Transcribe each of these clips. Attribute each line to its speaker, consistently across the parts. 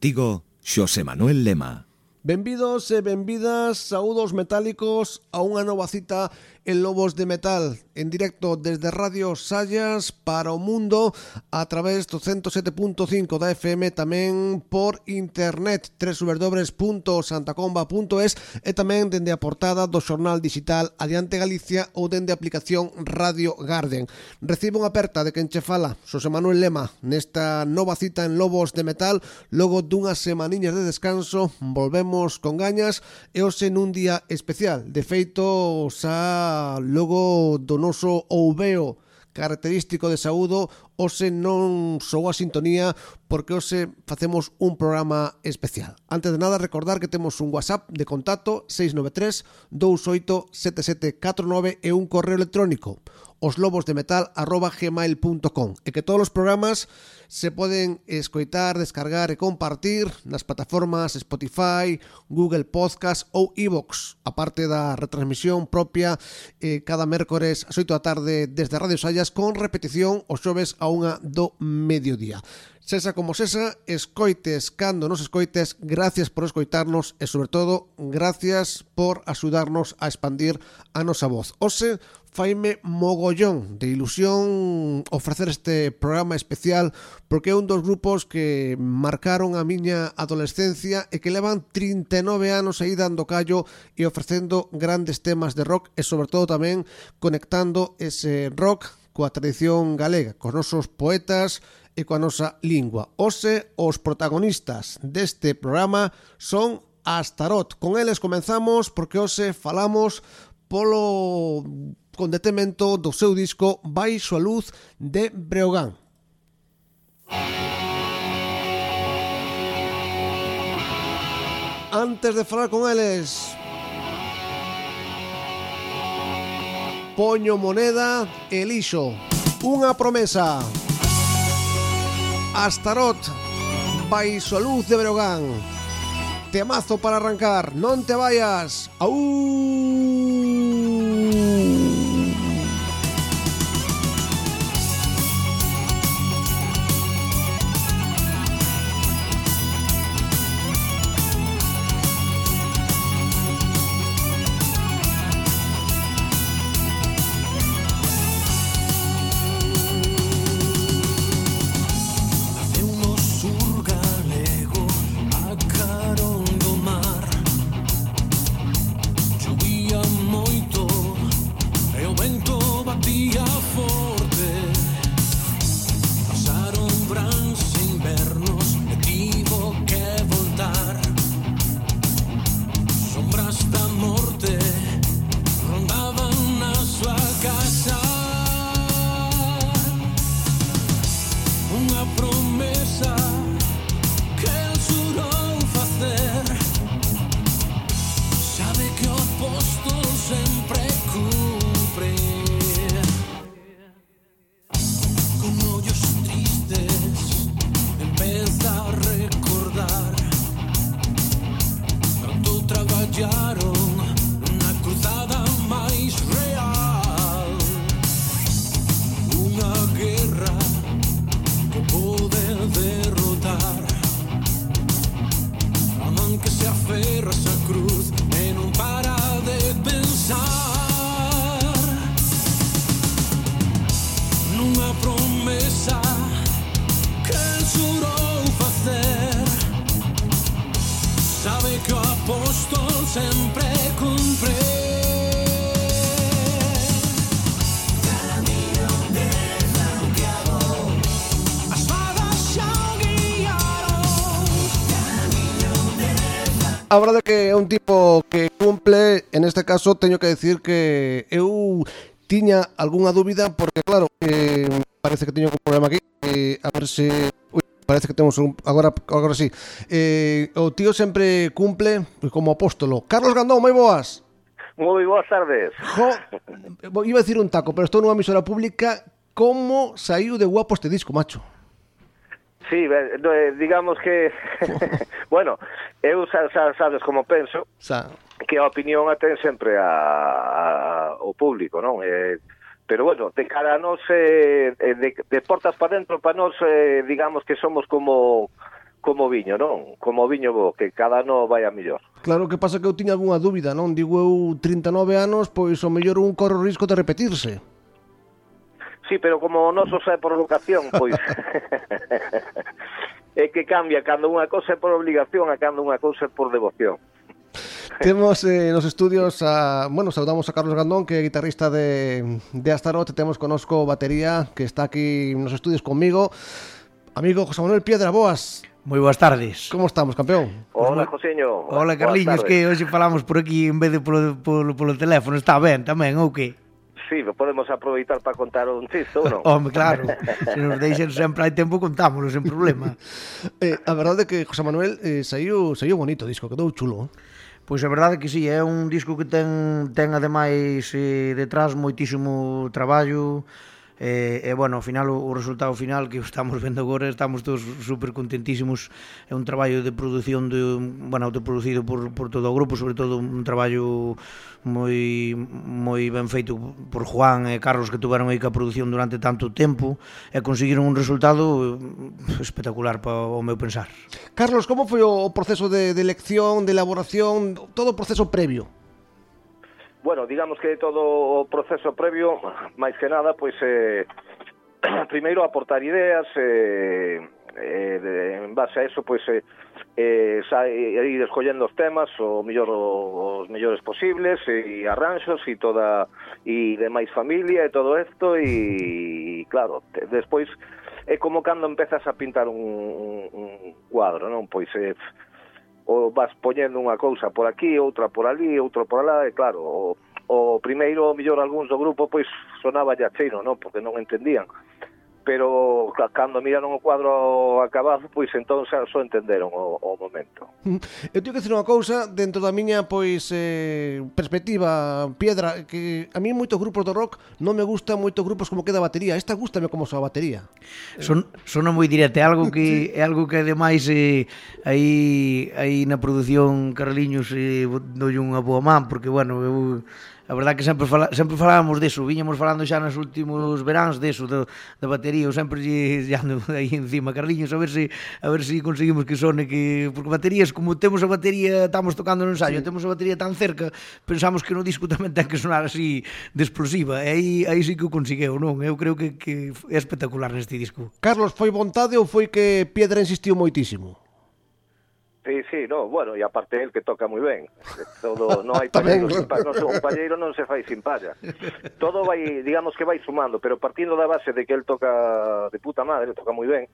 Speaker 1: Contigo, Xosé Manuel Lema.
Speaker 2: Benvidos e benvidas, saúdos metálicos a unha nova cita en Lobos de Metal, en directo desde Radio Sayas para o mundo a través do 107.5 da FM tamén por internet www.santacomba.es e tamén dende a portada do xornal digital Adiante Galicia ou dende a aplicación Radio Garden. Recibo unha aperta de quen che fala, Xosé Manuel Lema, nesta nova cita en Lobos de Metal, logo dunhas semaniñas de descanso, volvemos con gañas e hoxe nun día especial. De feito, xa logo do noso ouveo característico de Saúdo Ose non sou a sintonía porque ose facemos un programa especial. Antes de nada, recordar que temos un WhatsApp de contacto 693-287749 e un correo electrónico oslobosdemetal.gmail.com e que todos os programas se poden escoitar, descargar e compartir nas plataformas Spotify, Google Podcast ou iVox, a parte da retransmisión propia eh, cada mércores ás 8 da tarde desde Radio Sallas con repetición os xoves a unha do mediodía. Sesa como sesa, escoites cando nos escoites, gracias por escoitarnos e, sobre todo, gracias por axudarnos a expandir a nosa voz. Ose, faime mogollón de ilusión ofrecer este programa especial porque é un dos grupos que marcaron a miña adolescencia e que levan 39 anos aí dando callo e ofrecendo grandes temas de rock e, sobre todo, tamén conectando ese rock coa tradición galega, cos nosos poetas e coa nosa lingua. Ose, os protagonistas deste programa son as tarot. Con eles comenzamos porque ose falamos polo con detemento do seu disco Baixo a Luz de Breogán. Antes de falar con eles, poño moneda e lixo. Unha promesa. Astarot, baixo a luz de Breogán. Temazo para arrancar, non te vayas. ¡Au! a verdade que é un tipo que cumple, en este caso teño que decir que eu tiña algunha dúbida porque claro, eh, parece que teño un problema aquí, eh, a ver se Ui, parece que temos un agora agora si. Sí. Eh, o tío sempre cumple como apóstolo. Carlos Gandón, moi boas.
Speaker 3: Moi boas tardes.
Speaker 2: Jo, iba a decir un taco, pero estou nunha emisora pública. Como saiu de guapo este disco, macho?
Speaker 3: Sí, eh, digamos que bueno, eu xa, xa sabes como penso,
Speaker 2: xa.
Speaker 3: que a opinión a ten sempre a, a o público, non? Eh, pero bueno, de cara a nos eh, eh de, de portas para dentro para nos eh, digamos que somos como como viño, non? Como viño bo, que cada ano vai a mellor.
Speaker 2: Claro que pasa que eu tiña algunha dúbida, non? Digo eu 39 anos, pois o mellor un corro risco de repetirse.
Speaker 3: Sí, pero como o noso é por vocación, pois é que cambia cando unha cousa é por obligación a cando unha cousa é por devoción.
Speaker 2: Temos eh, nos estudios a, bueno, saudamos a Carlos Gandón, que é guitarrista de, de Astaroth, temos conosco batería, que está aquí nos estudios comigo. Amigo José Manuel Piedra, boas.
Speaker 4: Moi boas tardes.
Speaker 2: Como estamos, campeón?
Speaker 3: Hola, Joseño.
Speaker 4: Hola, Carliños, que hoxe falamos por aquí en vez de polo, polo, polo teléfono, está ben tamén, ou que?
Speaker 3: sí, podemos aproveitar para contar un chiste ou non?
Speaker 4: Home, claro, se nos deixen sempre hai tempo contámoslo sen problema.
Speaker 2: eh, a verdade é que José Manuel eh, saiu, saiu bonito o disco, quedou chulo. Eh.
Speaker 4: Pois a verdade é que sí, é un disco que ten ten ademais eh, detrás moitísimo traballo, e, e bueno, ao final o, o resultado final que estamos vendo agora estamos todos super contentísimos é un traballo de produción de, bueno, autoproducido por, por todo o grupo sobre todo un traballo moi moi ben feito por Juan e Carlos que tiveron aí ca produción durante tanto tempo e conseguiron un resultado eh, espectacular para o meu pensar
Speaker 2: Carlos, como foi o proceso de, de elección, de elaboración todo o proceso previo?
Speaker 3: Bueno, digamos que todo o proceso previo, máis que nada, pois eh, primeiro aportar ideas, eh, eh, de, en base a eso, pois eh, eh, sa, eh, ir escollendo os temas o mellor os mellores posibles eh, e arranxos e toda e demais familia e todo isto e claro, te, despois é como cando empezas a pintar un, un, un cuadro, non? Pois eh, o vas poñendo unha cousa por aquí, outra por ali, outra por alá, e claro, o, o primeiro, o millor, algúns do grupo, pois sonaba ya cheiro, non? Porque non entendían pero cando miraron o cuadro acabado, pois entón xa só entenderon o, o momento.
Speaker 2: Eu teño que dicir unha cousa dentro da miña pois eh, perspectiva piedra que a mí moitos grupos do rock non me gustan moitos grupos como queda a batería, esta gustame como soa a batería.
Speaker 4: Son sona moi directa, é algo que sí. é algo que ademais eh, aí aí na produción Carliños eh, doi unha boa man porque bueno, eu a verdade que sempre, fala, sempre falábamos deso, viñamos falando xa nos últimos veráns deso, da, da batería, eu sempre lle, lle ando aí encima, Carliños, a ver se, a ver se conseguimos que sone, que, porque baterías, como temos a batería, estamos tocando no ensayo, sí. temos a batería tan cerca, pensamos que no disco tamén ten que sonar así de explosiva, e aí, aí sí que o consegueu, non? Eu creo que, que é espectacular neste disco.
Speaker 2: Carlos, foi vontade ou foi que Piedra insistiu moitísimo?
Speaker 3: Sí, sí, no, bueno, e aparte el que toca moi ben. Todo, non hai palleiro sin palla, non, un palleiro non se fai sin palla. Todo vai, digamos que vai sumando, pero partindo da base de que el toca de puta madre, toca moi ben,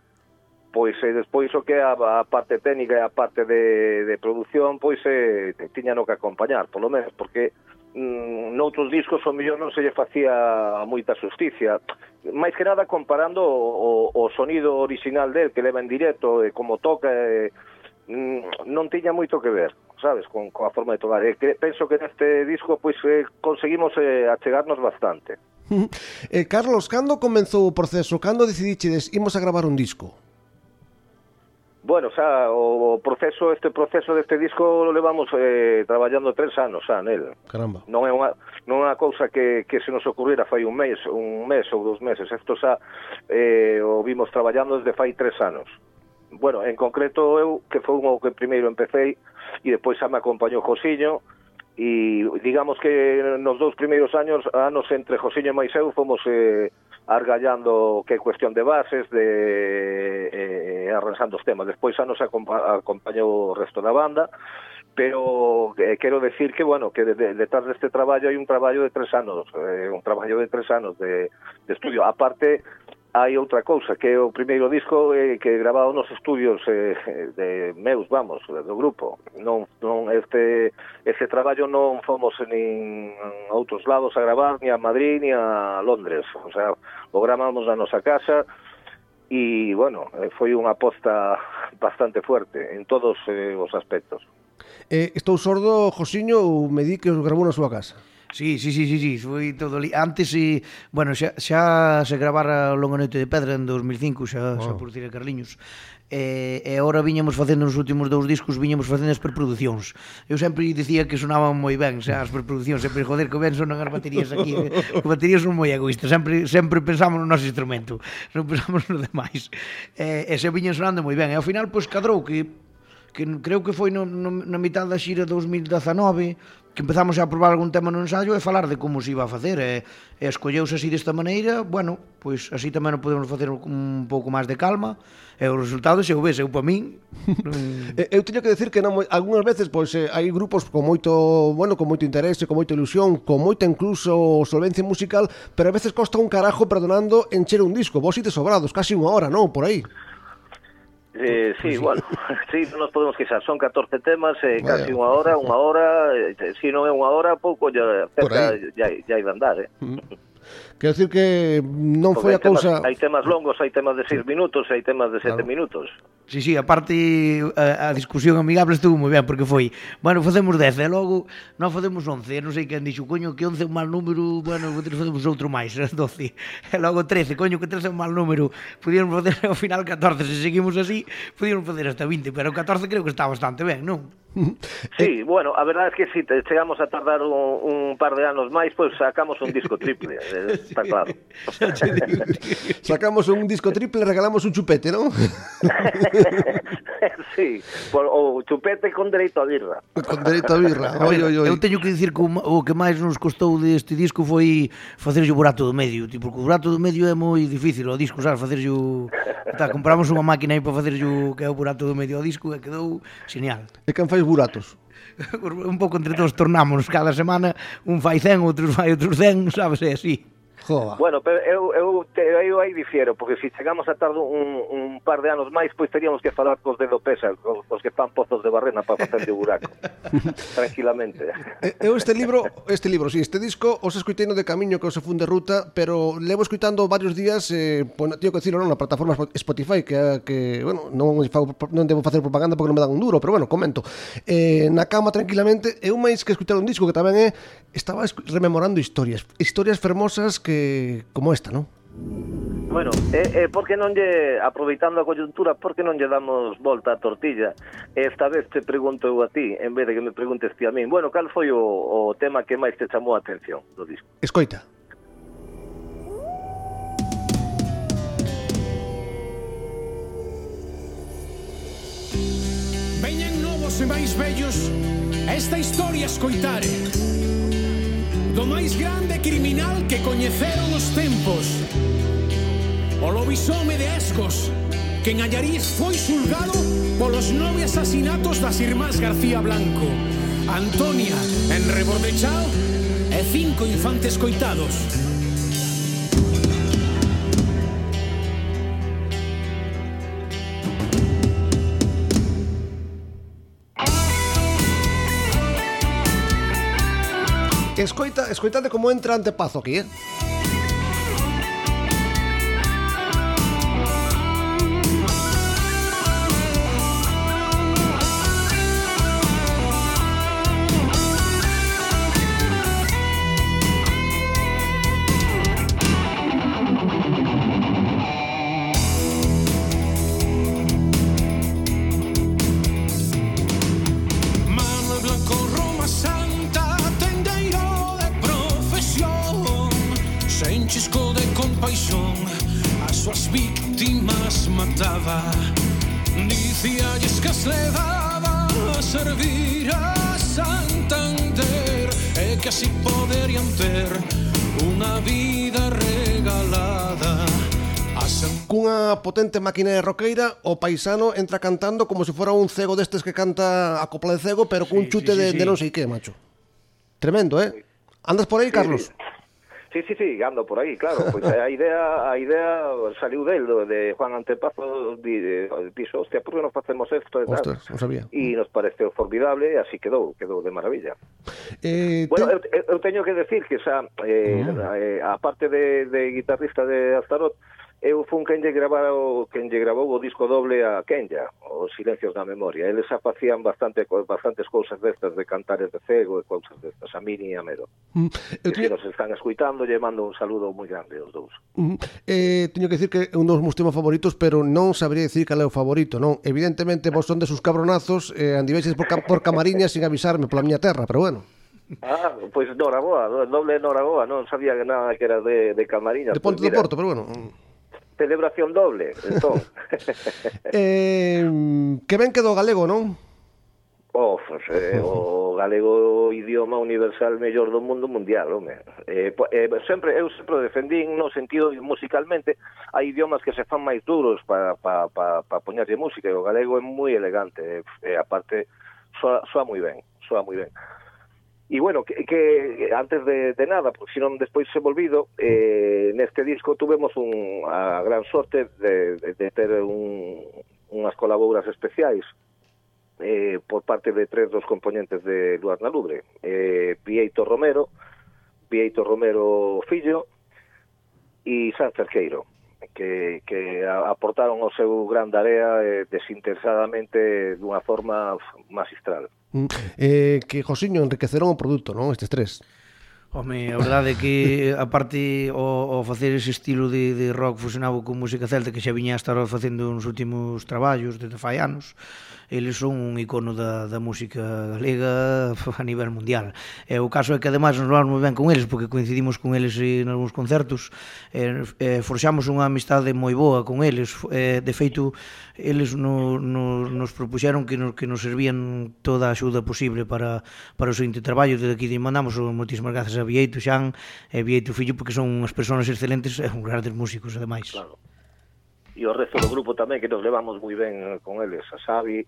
Speaker 3: pois e despois o que a, a parte técnica e a parte de, de produción, pois eh, e, tiña no que acompañar, polo menos, porque mm, noutros discos o millón non se lle facía moita justicia. Máis que nada comparando o, o, o sonido original del que leva en directo, e como toca... E, Mm, non tiña moito que ver, sabes, con, coa forma de tocar. E que, penso que neste disco pois eh, conseguimos eh, achegarnos bastante.
Speaker 2: eh, Carlos, cando comenzou o proceso? Cando decidiches imos a gravar un disco?
Speaker 3: Bueno, xa, o proceso, este proceso deste disco lo levamos eh, traballando tres anos xa nel.
Speaker 2: Caramba.
Speaker 3: Non é unha, non é unha cousa que, que se nos ocurrira fai un mes, un mes ou dos meses. Isto xa eh, o vimos traballando desde fai tres anos bueno, en concreto eu que foi o que primeiro empecé e despois xa me acompañou Josiño e digamos que nos dous primeiros años anos entre Josiño e Maiseu fomos eh, argallando que é cuestión de bases de eh, eh arranxando os temas. Despois xa nos acompañou o resto da banda pero eh, quero decir que bueno que de, de, detrás deste traballo hai un traballo de tres anos eh, un traballo de tres anos de, de estudio. Aparte hai outra cousa, que é o primeiro disco eh, que grabado nos estudios eh, de meus, vamos, do grupo. Non, non este, este traballo non fomos nin a outros lados a gravar, ni a Madrid, ni a Londres. O sea, o gramamos na nosa casa, e, bueno, eh, foi unha aposta bastante fuerte en todos eh, os aspectos.
Speaker 2: Eh, estou sordo, Josiño, ou me di que os grabou na súa casa?
Speaker 4: Sí, sí, sí, sí, sí, foi todo ali. Antes, e, bueno, xa, xa se gravara Longa Noite de Pedra en 2005, xa, wow. xa por Tira Carliños. E, e agora viñamos facendo nos últimos dous discos viñamos facendo as preproduccións eu sempre dicía que sonaban moi ben xa, as preproduccións, sempre joder, que ben sonan as baterías aquí eh, que baterías son moi egoístas sempre, sempre pensamos no noso instrumento non pensamos no demais e, e se viñan sonando moi ben e ao final, pois, cadrou que que creo que foi no, no, na mitad da xira 2019 que empezamos a probar algún tema no ensayo e falar de como se iba a facer e, e escolleuse así desta maneira, bueno, pois así tamén o podemos facer un pouco máis de calma e o resultado se o ves, eu para min
Speaker 2: Eu teño que decir que non, algunhas veces pois eh, hai grupos con moito, bueno, con moito interese, con moita ilusión, con moita incluso solvencia musical, pero a veces costa un carajo perdonando encher un disco, vos ides sobrados, casi unha hora, non, por aí.
Speaker 3: Eh, sí, bueno, sí, non nos podemos queixar. Son 14 temas, eh, Vaya. casi unha hora, unha hora, eh, se si non é unha hora, pouco ya, cerca, ya, ya hai de andar, eh. Mm.
Speaker 2: Quer decir que non foi a cousa...
Speaker 3: Hai temas longos, hai temas de 6 minutos, hai temas de 7 claro. minutos.
Speaker 4: Sí, sí, a parte a, a discusión amigable estuvo moi ben porque foi, bueno, facemos 10 e logo non facemos 11, non sei quen dixo, coño, que 11 é un mal número, bueno, facemos outro máis, 12. E logo 13, coño, que 13 é un mal número. Podíamos facer ao final 14, se seguimos así, podíamos facer hasta 20, pero 14 creo que está bastante ben, non?
Speaker 3: Sí, bueno, a verdade é que si te chegamos a tardar un, un par de anos máis, pois pues sacamos un disco triple, eh, está claro.
Speaker 2: sacamos un disco triple e regalamos un chupete, non?
Speaker 3: sí, por, o chupete con dereito a birra.
Speaker 2: Con dereito a birra. Oi, oi, oi.
Speaker 4: Eu teño que dicir que o que máis nos costou deste disco foi facerlle o burato do medio, tipo, porque o burato do medio é moi difícil, o disco, sabes, facerlle o... Ta, compramos unha máquina aí para facerlle o que é o burato do medio ao disco e quedou genial.
Speaker 2: E quen fai buratos?
Speaker 4: un pouco entre todos tornamos cada semana, un fai 100, outros fai outros 100, sabes, é así.
Speaker 3: Joa. Bueno, pero eu, eu, te, eu aí difiero, porque se chegamos a tarde un, un par de anos máis, pois teríamos que falar cos dedo pesa, cos, cos que fan pozos de barrena para facer de buraco, tranquilamente.
Speaker 2: Eu este libro, este libro, si, sí, este disco, os escuitei no de camiño que os fun de ruta, pero levo escuitando varios días, eh, bueno, tío que decirlo, non, na plataforma Spotify, que, que bueno, non, non debo facer propaganda porque non me dan un duro, pero bueno, comento. Eh, na cama tranquilamente, eu máis que escutar un disco que tamén é, estaba rememorando historias, historias fermosas que eh, como esta, non?
Speaker 3: Bueno, eh, e por que non lle, aproveitando a coyuntura, por que non lle damos volta a tortilla? Esta vez te pregunto eu a ti, en vez de que me preguntes ti a min. Bueno, cal foi o, o tema que máis te chamou a atención do disco?
Speaker 2: Escoita.
Speaker 5: Veñen novos e máis vellos esta historia escoitare do máis grande criminal que coñeceron os tempos. O lobisome de Escos, que en Allariz foi xulgado polos nove asasinatos das irmás García Blanco, Antonia en Rebordechao e cinco infantes coitados.
Speaker 2: Escoita, escoitade como entra antepazo aquí, eh? potente de roqueira, o paisano entra cantando como se fora un cego destes que canta a copla de cego, pero cun sí, chute sí, sí, de, sí. de non sei que, macho. Tremendo, eh? Andas por aí, Carlos?
Speaker 3: Sí. Sí, sí, sí, ando por aí, claro, pois a idea a idea saliu del de Juan Antepazo di, dixo, hostia, por que non facemos isto e tal?
Speaker 2: Ostras, non sabía.
Speaker 3: E nos pareceu formidable e así quedou, quedou de maravilla.
Speaker 2: Eh,
Speaker 3: bueno, te... eu, eu teño que decir que xa eh, uh -huh. a, a parte de, de guitarrista de Astaroth, eu fun quen lle grabou, quen lle grabou o disco doble a Kenya, os silencios da memoria. Eles xa facían bastante, bastantes cousas destas de cantares de cego e cousas destas a Mini e a Mero. Mm. Eu teño... nos están escuitando, lle mando un saludo moi grande aos dous.
Speaker 2: Mm. Eh, teño que dicir que é un dos meus temas favoritos, pero non sabría dicir cal é o favorito, non? Evidentemente, vos son de sus cabronazos, eh, andiveis por, cam por camariña sin avisarme pola miña terra, pero bueno.
Speaker 3: Ah, pois pues, Noraboa, doble Noraboa, non sabía que nada que era de, de camariña.
Speaker 2: De Ponte pues, do Porto, pero bueno.
Speaker 3: Mm celebración doble, entón.
Speaker 2: eh, que ben quedou galego, non?
Speaker 3: Oh, eh, o galego idioma universal mellor do mundo mundial, home. Eh, eh, sempre eu sempre defendín no sentido musicalmente hai idiomas que se fan máis duros para para para pa poñerlle música e o galego é moi elegante, eh, e eh, aparte soa, soa moi ben, soa moi ben. E bueno, que, que antes de, de nada, porque senón despois se volvido, eh, neste disco tuvemos un, a gran sorte de, de, de ter un, unhas colaboras especiais eh, por parte de tres dos componentes de Luar na Lubre. Eh, Pieito Romero, Pieito Romero Fillo e San Cerqueiro que, que aportaron o seu gran área eh, desinteresadamente dunha forma magistral.
Speaker 2: Eh, que Josiño enriqueceron o produto, non? Estes tres.
Speaker 4: Home, a verdade é que a parte o, o facer ese estilo de, de rock fusionado con música celta que xa viña a estar facendo nos últimos traballos desde fai anos, eles son un icono da, da música galega a nivel mundial. E o caso é que ademais nos vamos moi ben con eles porque coincidimos con eles en algúns concertos, e, e forxamos unha amistade moi boa con eles. E, de feito, eles no, no, nos propuxeron que nos, que nos servían toda a axuda posible para, para o seguinte traballo. Desde aquí mandamos moitísimas grazas a Vieito Xan e Vieito Fillo porque son unhas persoas excelentes e uns grandes músicos ademais.
Speaker 3: Claro. E o resto do grupo tamén que nos levamos moi ben eh, con eles, a Xavi,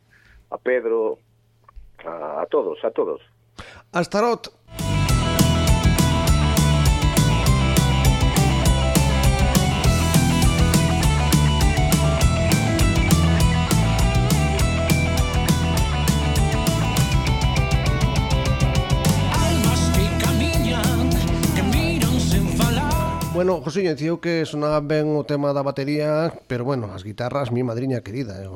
Speaker 3: a Pedro, a, a todos, a todos.
Speaker 2: Astarot, Bueno, José, yo diciu que sonaba ben o tema da batería, pero bueno, as guitarras, mi madriña querida, eh?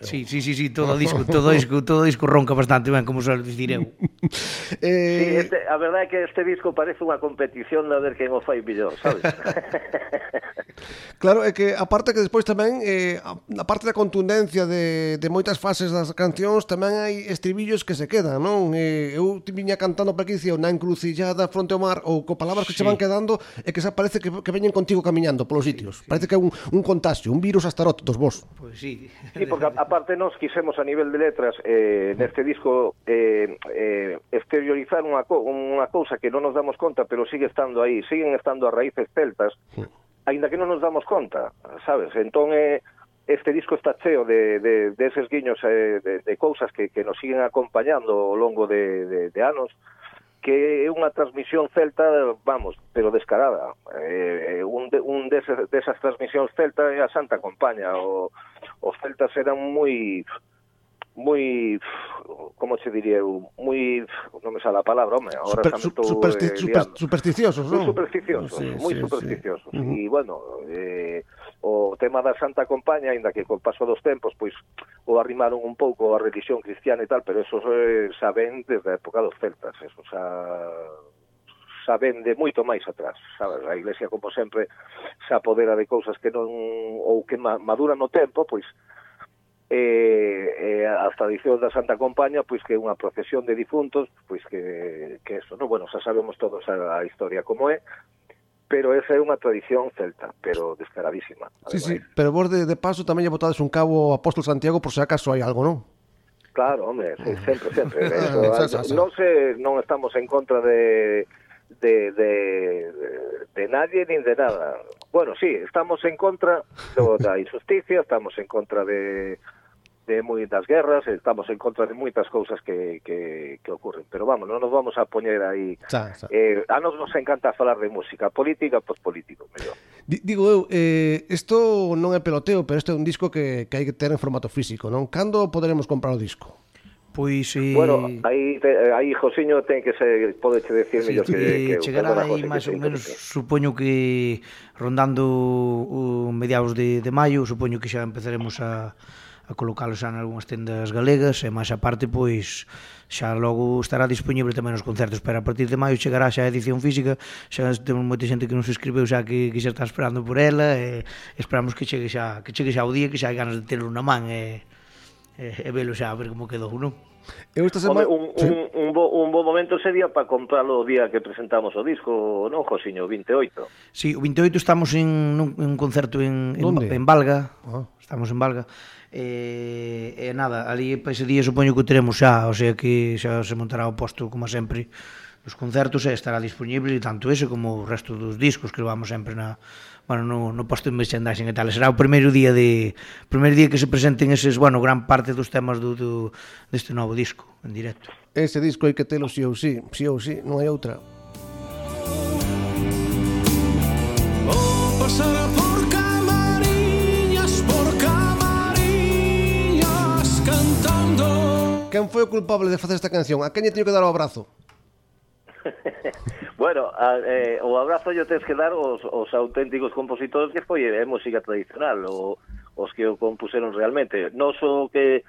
Speaker 4: Sí, sí, sí, sí, todo disco, todo disco, todo disco ronca bastante ben, como suelo dicir eu.
Speaker 3: eh... Sí, este, a verdade é que este disco parece unha competición de ver quen o fai mellor, sabes?
Speaker 2: claro, é que aparte que despois tamén eh, a parte da contundencia de, de moitas fases das cancións tamén hai estribillos que se quedan, non? Eh, eu viña cantando para aquí dicía na encrucillada fronte ao mar ou co palabras que sí. che van quedando e que xa parece que, que veñen contigo camiñando polos sitios. Sí, sí. Parece que é un, un contagio, un virus astarot dos vos.
Speaker 4: Pois pues sí.
Speaker 3: sí, porque a aparte nós quixemos a nivel de letras eh, neste disco eh, eh, exteriorizar unha, co unha cousa que non nos damos conta, pero sigue estando aí, siguen estando as raíces celtas, aínda que non nos damos conta, sabes? Entón, eh, este disco está cheo de, de, de eses guiños eh, de, de cousas que, que nos siguen acompañando ao longo de, de, de anos, que é unha transmisión celta, vamos, pero descarada. Eh, eh un de, un deses, desas transmisións celta é a Santa Compaña, o os celtas eran moi moi como se diría eu, moi non me sale a palabra, home, agora
Speaker 2: super, su, supersti, eh, super, supersticiosos, non?
Speaker 3: Supersticiosos, sí, moi sí, supersticiosos. Sí. E bueno, eh, o tema da Santa Compaña, aínda que col paso dos tempos, pois o arrimaron un pouco a religión cristiana e tal, pero eso eh, saben desde a época dos celtas, eso xa xa vende moito máis atrás. Sabes, a Iglesia, como sempre, xa apodera de cousas que non ou que maduran no tempo, pois eh, eh, a tradición da Santa Compaña pois que é unha procesión de difuntos pois que, que eso, non? bueno, xa sabemos todos a, a historia como é pero esa é unha tradición celta, pero descaradísima.
Speaker 2: Sí, sí, pero vos de, de paso tamén lle botades un cabo ao apóstol Santiago por se acaso hai algo, non?
Speaker 3: Claro, hombre, sí, sempre, sempre. Eso, non, se, non estamos en contra de de, de, de nadie nin de nada. Bueno, sí, estamos en contra do, da injusticia, estamos en contra de de moitas guerras, estamos en contra de moitas cousas que, que, que ocurren, pero vamos, non nos vamos a poñer aí. Xa, xa. Eh, a nos nos encanta falar de música política, pois político, mellor.
Speaker 2: Digo eu, eh, isto non é peloteo, pero este é un disco que, que hai que ter en formato físico, non? Cando poderemos comprar o disco?
Speaker 4: Pois e...
Speaker 3: Bueno, aí, te, eh, aí Josiño ten que ser, pode che decir
Speaker 4: sí,
Speaker 3: mellor que, que, que
Speaker 4: chegará aí máis ou menos, supoño que rondando o mediados de, de maio, supoño que xa empezaremos a, a colocalos xa en algunhas tendas galegas e máis aparte pois xa logo estará disponible tamén os concertos pero a partir de maio chegará xa a edición física xa temos moita xente que non se escribeu xa que, que xa está esperando por ela e esperamos que chegue xa, que chegue xa o día que xa hai ganas de telo na man e e, e velo xa a ver como quedou, non?
Speaker 2: Eu esta semana...
Speaker 3: Un, sí. un, un, bo, un bo momento sería para comprarlo o día que presentamos o disco, non, Josiño? 28.
Speaker 4: Si, sí, o 28 estamos en un, en un concerto en, ¿Dónde?
Speaker 2: en,
Speaker 4: en Valga.
Speaker 2: Ah.
Speaker 4: Estamos en Valga. E, eh, eh, nada, ali para ese día supoño que o teremos xa, o sea que xa se montará o posto como sempre. Os concertos e estará disponible tanto ese como o resto dos discos que levamos sempre na, bueno, no, no posto de merchandising e tal, será o primeiro día de primeiro día que se presenten eses, bueno, gran parte dos temas do, do deste novo disco en directo.
Speaker 2: Ese disco hai que telo si sí ou si, sí, si sí ou si, non hai outra.
Speaker 5: Oh, pasará por camariñas, por camariñas cantando.
Speaker 2: Quen foi o culpable de facer esta canción? A quen lle teño que dar o abrazo?
Speaker 3: Bueno, a, eh, o abrazo yo tens que dar os, os auténticos compositores que foi a eh, música tradicional, o, os que o compuseron realmente. Non o que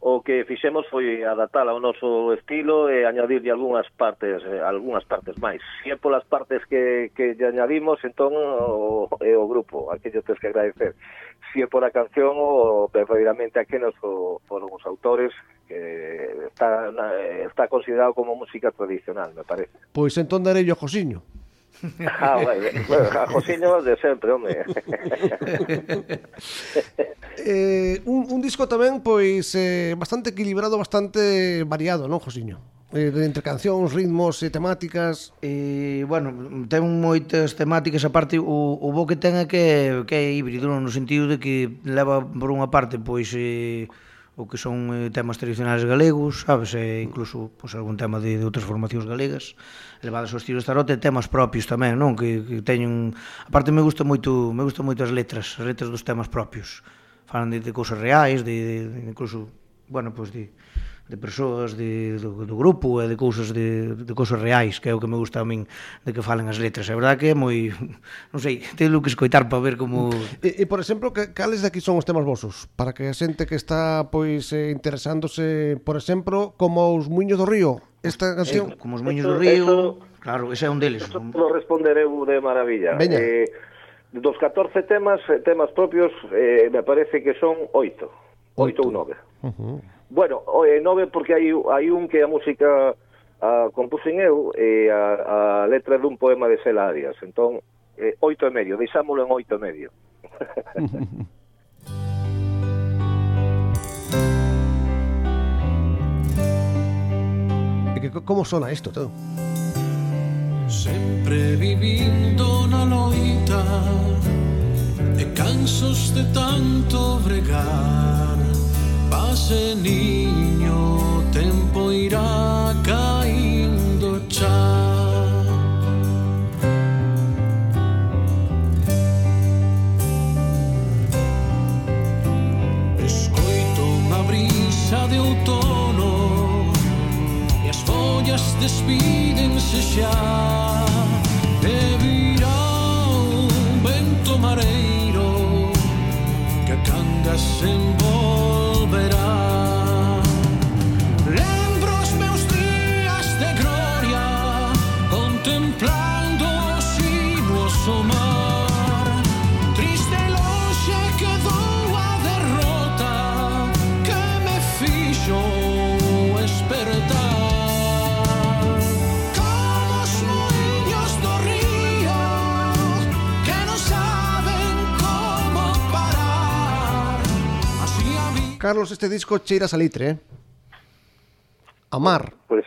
Speaker 3: o que fixemos foi adaptar ao noso estilo e añadirlle algunhas partes, eh, algunhas partes máis. Si é polas partes que, que lle añadimos, entón o, é o grupo, aquello que tens que agradecer se é por a canción ou preferidamente aquenos o, foron os autores que está, está considerado como música tradicional, me parece.
Speaker 2: Pois entón darei yo Josiño.
Speaker 3: Ah, vale. bueno, a Josiño de sempre, home.
Speaker 2: eh, un, un disco tamén pois eh, bastante equilibrado, bastante variado, non, Josiño? eh, entre cancións, ritmos e temáticas?
Speaker 4: E, bueno, ten moitas temáticas, aparte o, o bo que ten é que, que é híbrido, non? no sentido de que leva por unha parte pois eh, o que son eh, temas tradicionais galegos, sabes, e incluso pois, algún tema de, de outras formacións galegas, levadas ao estilo estarote, temas propios tamén, non? Que, que teñen, aparte me gusta moito, me gusta moito as letras, as letras dos temas propios. Falan de, de cousas reais, de, de, de incluso, bueno, pois de de persoas de, do, do grupo e de cousas de, de cousas reais, que é o que me gusta a min de que falen as letras. É verdad que é moi, non sei, teño que escoitar para ver como
Speaker 2: E, e por exemplo, que, cales aquí son os temas vosos, para que a xente que está pois eh, interesándose, por exemplo, como os Muiños do Río, esta eh, canción, eh,
Speaker 4: como os
Speaker 3: Muiños
Speaker 4: do Río,
Speaker 3: eso,
Speaker 4: claro, ese é un deles.
Speaker 3: Eso responder eu de maravilla.
Speaker 2: Veña.
Speaker 3: Eh, dos 14 temas, eh, temas propios, eh, me parece que son oito. Oito ou 9.
Speaker 2: Uh -huh.
Speaker 3: Bueno, e nove porque hai, hai un que a música ah, a, compuxen eu e eh, a, a letra dun poema de Sela Arias. Entón, eh, oito e medio, deixámolo en oito e medio.
Speaker 2: Como sona isto todo?
Speaker 5: Sempre vivindo na loita E cansos de tanto bregar Pase niño, tempo irá caindo xa. Escoito unha brisa de outono E as follas despídense xa. E virá un vento mareiro Que a canga se voz
Speaker 2: Carlos, este disco cheira salitre, eh? Amar.
Speaker 3: Pois,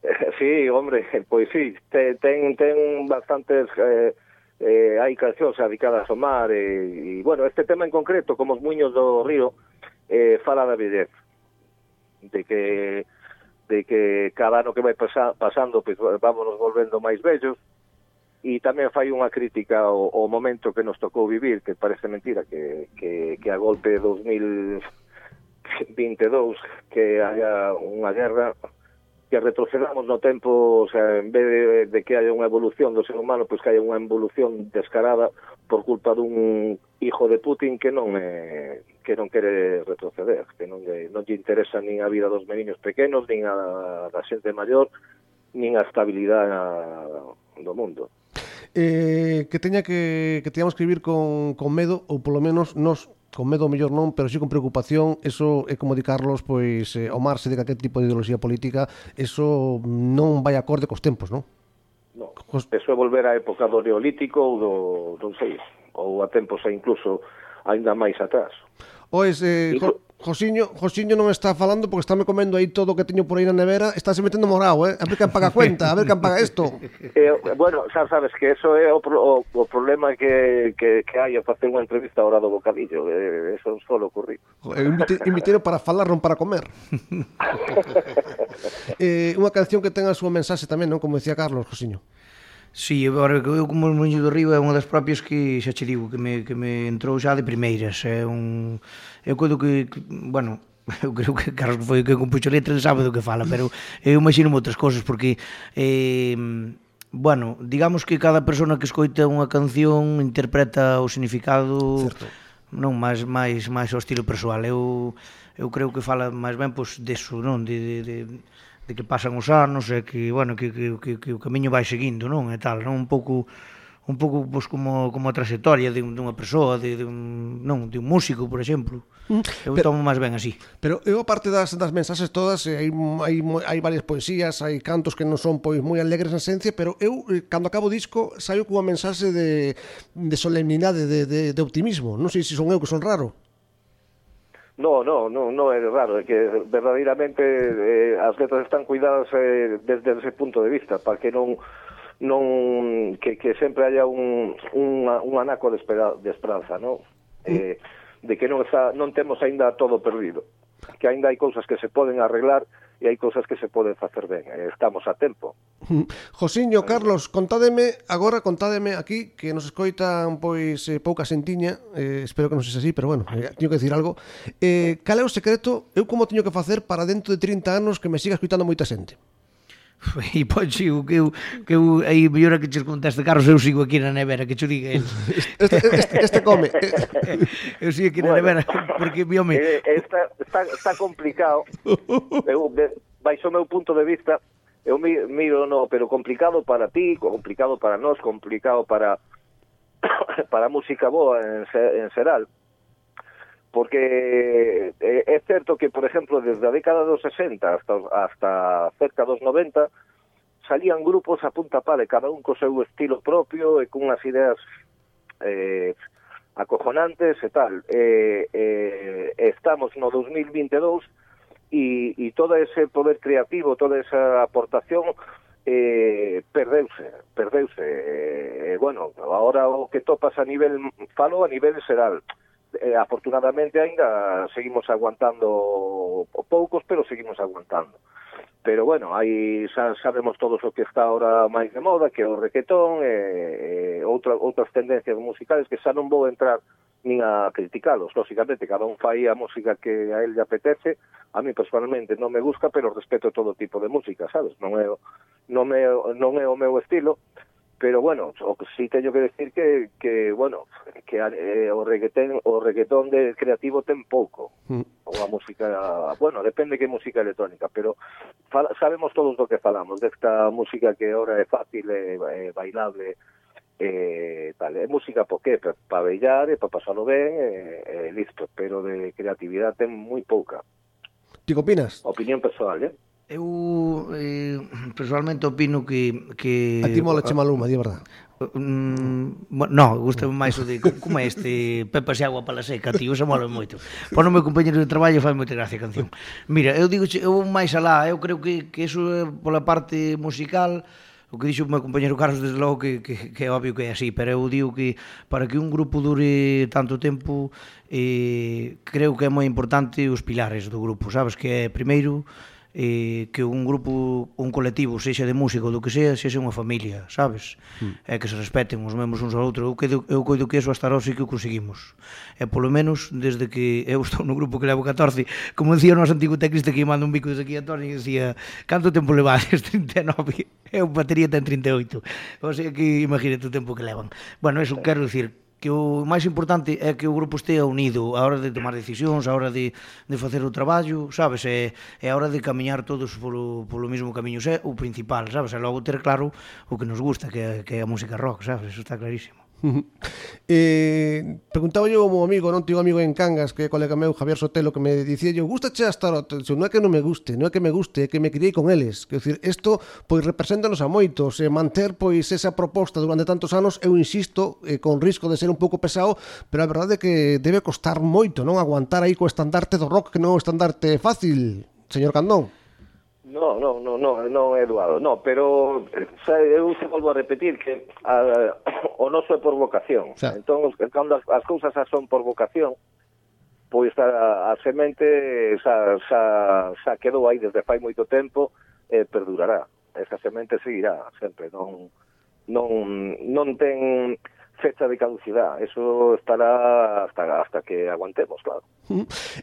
Speaker 3: pues, eh, sí, hombre, pois pues, sí, ten, ten bastantes... Eh, eh, hai cancións adicadas ao mar e, eh, e, bueno, este tema en concreto como os muiños do río eh, fala da bellez de que de que cada ano que vai pasa, pasando pois, pues, vámonos volvendo máis bellos e tamén fai unha crítica ao, ao momento que nos tocou vivir que parece mentira que, que, que a golpe de 2000 22 que haya unha guerra que retrocedamos no tempo, o sea, en vez de, de que haya unha evolución do ser humano, pois que haya unha evolución descarada por culpa dun hijo de Putin que non é, que non quere retroceder, que non lle, non lle interesa nin a vida dos meniños pequenos, nin a, da xente maior, nin a estabilidade do mundo.
Speaker 2: Eh, que teña que, que teñamos que vivir con, con medo, ou polo menos nos con medo mellor non, pero si sí con preocupación, eso é como di Carlos, pois eh, o marse de calquer tipo de ideoloxía política, eso non vai acorde cos tempos, non?
Speaker 3: No, cos... eso é volver á época do neolítico ou do, non sei, ou a tempos e incluso aínda máis atrás.
Speaker 2: Pois, eh, Inclu Josiño, Josiño non está falando porque está me comendo aí todo o que teño por aí na nevera, está se metendo morao, eh? A ver quen paga cuenta, a ver quen paga isto.
Speaker 3: Eh, bueno, xa sabes que eso é o, o, o problema que, que, que hai a facer unha entrevista ahora do bocadillo, eh, eso solo
Speaker 2: ocurri. Invitero para falar, non para comer. eh, unha canción que ten a súa mensaxe tamén, non? Como decía Carlos, Josiño.
Speaker 4: Sí, agora que eu como o Moño do Río é unha das propias que xa che digo que me, que me entrou xa de primeiras, é un eu coido que, que, bueno, eu creo que Carlos foi o que compuxo letra sabe do que fala, pero eu imagino outras cousas porque eh, bueno, digamos que cada persona que escoita unha canción interpreta o significado certo. non máis máis máis ao estilo persoal. Eu eu creo que fala máis ben pois deso, non, de, de, de de que pasan os anos e que, bueno, que, que, que, que o camiño vai seguindo, non? E tal, non? Un pouco un pouco pois, como, como a trayectoria de, dunha persoa, de, de, un, non, de un músico, por exemplo. Mm, eu pero, tomo máis ben así.
Speaker 2: Pero eu, aparte das, das mensaxes todas, eh, hai, hai, hai varias poesías, hai cantos que non son pois moi alegres na esencia, pero eu, eh, cando acabo o disco, saio cunha mensaxe de, de solemnidade, de, de, de optimismo. Non sei se son eu que son raro.
Speaker 3: No, no, no, no é raro, é que verdadeiramente eh, as letras están cuidadas eh, desde ese punto de vista, para que non non que, que sempre haya un, un, un anaco de, espera, de esperanza, non? Mm. Eh, de que non, está, non temos aínda todo perdido, que aínda hai cousas que se poden arreglar e hai cousas que se poden facer ben, eh, estamos a tempo. Mm.
Speaker 2: Josiño, Carlos, contádeme, agora contádeme aquí que nos escoitan pois eh, pouca sentiña, eh, espero que non sexa así, pero bueno, eh, teño que decir algo. Eh, cal é o secreto, eu como teño que facer para dentro de 30 anos que me siga escoitando moita xente?
Speaker 4: e pois, ponche o que eu, que eu aí mellora que che conteste carros eu sigo aquí na nevera que che diga el
Speaker 2: este, este, este come eh,
Speaker 4: eu sigo aquí na bueno, nevera porque mi home
Speaker 3: eh, eh, está, está, está complicado. Eu, baixo o meu punto de vista eu mi, miro no pero complicado para ti complicado para nós complicado para para a música boa en, en Seral porque eh, é certo que, por exemplo, desde a década dos 60 hasta, hasta cerca dos 90 salían grupos a punta pala cada un co seu estilo propio e cunhas ideas eh, acojonantes e tal. Eh, eh, estamos no 2022 e, e todo ese poder creativo, toda esa aportación eh, perdeuse, perdeuse. Eh, bueno, agora o que topas a nivel, falo a nivel xeral, eh, eh, afortunadamente ainda seguimos aguantando poucos, pero seguimos aguantando. Pero bueno, aí xa sabemos todos o que está ahora máis de moda, que é o requetón e, e outra, outras tendencias musicales que xa non vou entrar nin a criticalos, lógicamente, cada un fai a música que a él lle apetece, a mí personalmente non me gusta, pero respeto todo tipo de música, sabes? Non é, non é, non é o meu estilo, pero bueno, sí teño que decir que, que bueno, que eh, o reggaetón o reggaetón de creativo ten pouco. Mm. Ou a música, bueno, depende que música electrónica, pero fala, sabemos todos do que falamos, desta música que ahora é fácil, é, é bailable, eh, tal, é música porque para pa bailar e para pasalo ben eh, listo, pero de creatividade ten moi pouca.
Speaker 2: Ti opinas?
Speaker 3: Opinión personal, eh?
Speaker 4: Eu eh, personalmente opino que... que
Speaker 2: a ti mola che Maluma, di verdad.
Speaker 4: Mm, no, gusta máis o de como é este Pepa se agua para seca, tío, se mola moito. Para o meu compañeiro de traballo fai moita gracia a canción. Mira, eu digo, eu máis alá, eu creo que, que eso é pola parte musical, o que dixo o meu compañeiro Carlos, desde logo que, que, que é obvio que é así, pero eu digo que para que un grupo dure tanto tempo, eh, creo que é moi importante os pilares do grupo, sabes? Que é, primeiro, eh, que un grupo, un colectivo, sexa de música ou do que sea, sexa unha familia, sabes? Mm. E que se respeten os membros uns ao outro. Eu coido, eu coido que eso hasta ahora sí que o conseguimos. E polo menos, desde que eu estou no grupo que levo 14, como decía o noso antigo teclista que manda un bico desde aquí a Toni, decía, canto tempo levades? 39. Eu batería ten 38. O sea que imagínate o tempo que levan. Bueno, eso quero dicir, que o máis importante é que o grupo estea unido a hora de tomar decisións, a hora de, de facer o traballo, sabes? É, é a hora de camiñar todos polo, polo mesmo camiño, é o principal, sabes? E logo ter claro o que nos gusta, que, que é a música rock, sabes? Eso está clarísimo
Speaker 2: eh, preguntaba yo como amigo, non tigo amigo en Cangas que é colega meu Javier Sotelo que me dicía yo, gusta che as tarot? Non é que non me guste, non é que me guste, é que me criei con eles. Quer decir, isto pois represéntanos a moitos, e manter pois esa proposta durante tantos anos, eu insisto, eh, con risco de ser un pouco pesado, pero a verdade é que debe costar moito, non aguantar aí co estandarte do rock que non é o estandarte fácil, señor Candón.
Speaker 3: No, no, no, no, non é doado, no, pero xa, eu se volvo a repetir que a, o noso é por vocación.
Speaker 2: Xa.
Speaker 3: Entón, cando as, as cousas xa son por vocación, pois a, a semente xa, xa, xa quedou aí desde fai moito tempo e eh, perdurará. Esa semente seguirá sempre, non, non, non ten fecha de caducidade. Eso estará hasta, hasta que aguantemos, claro.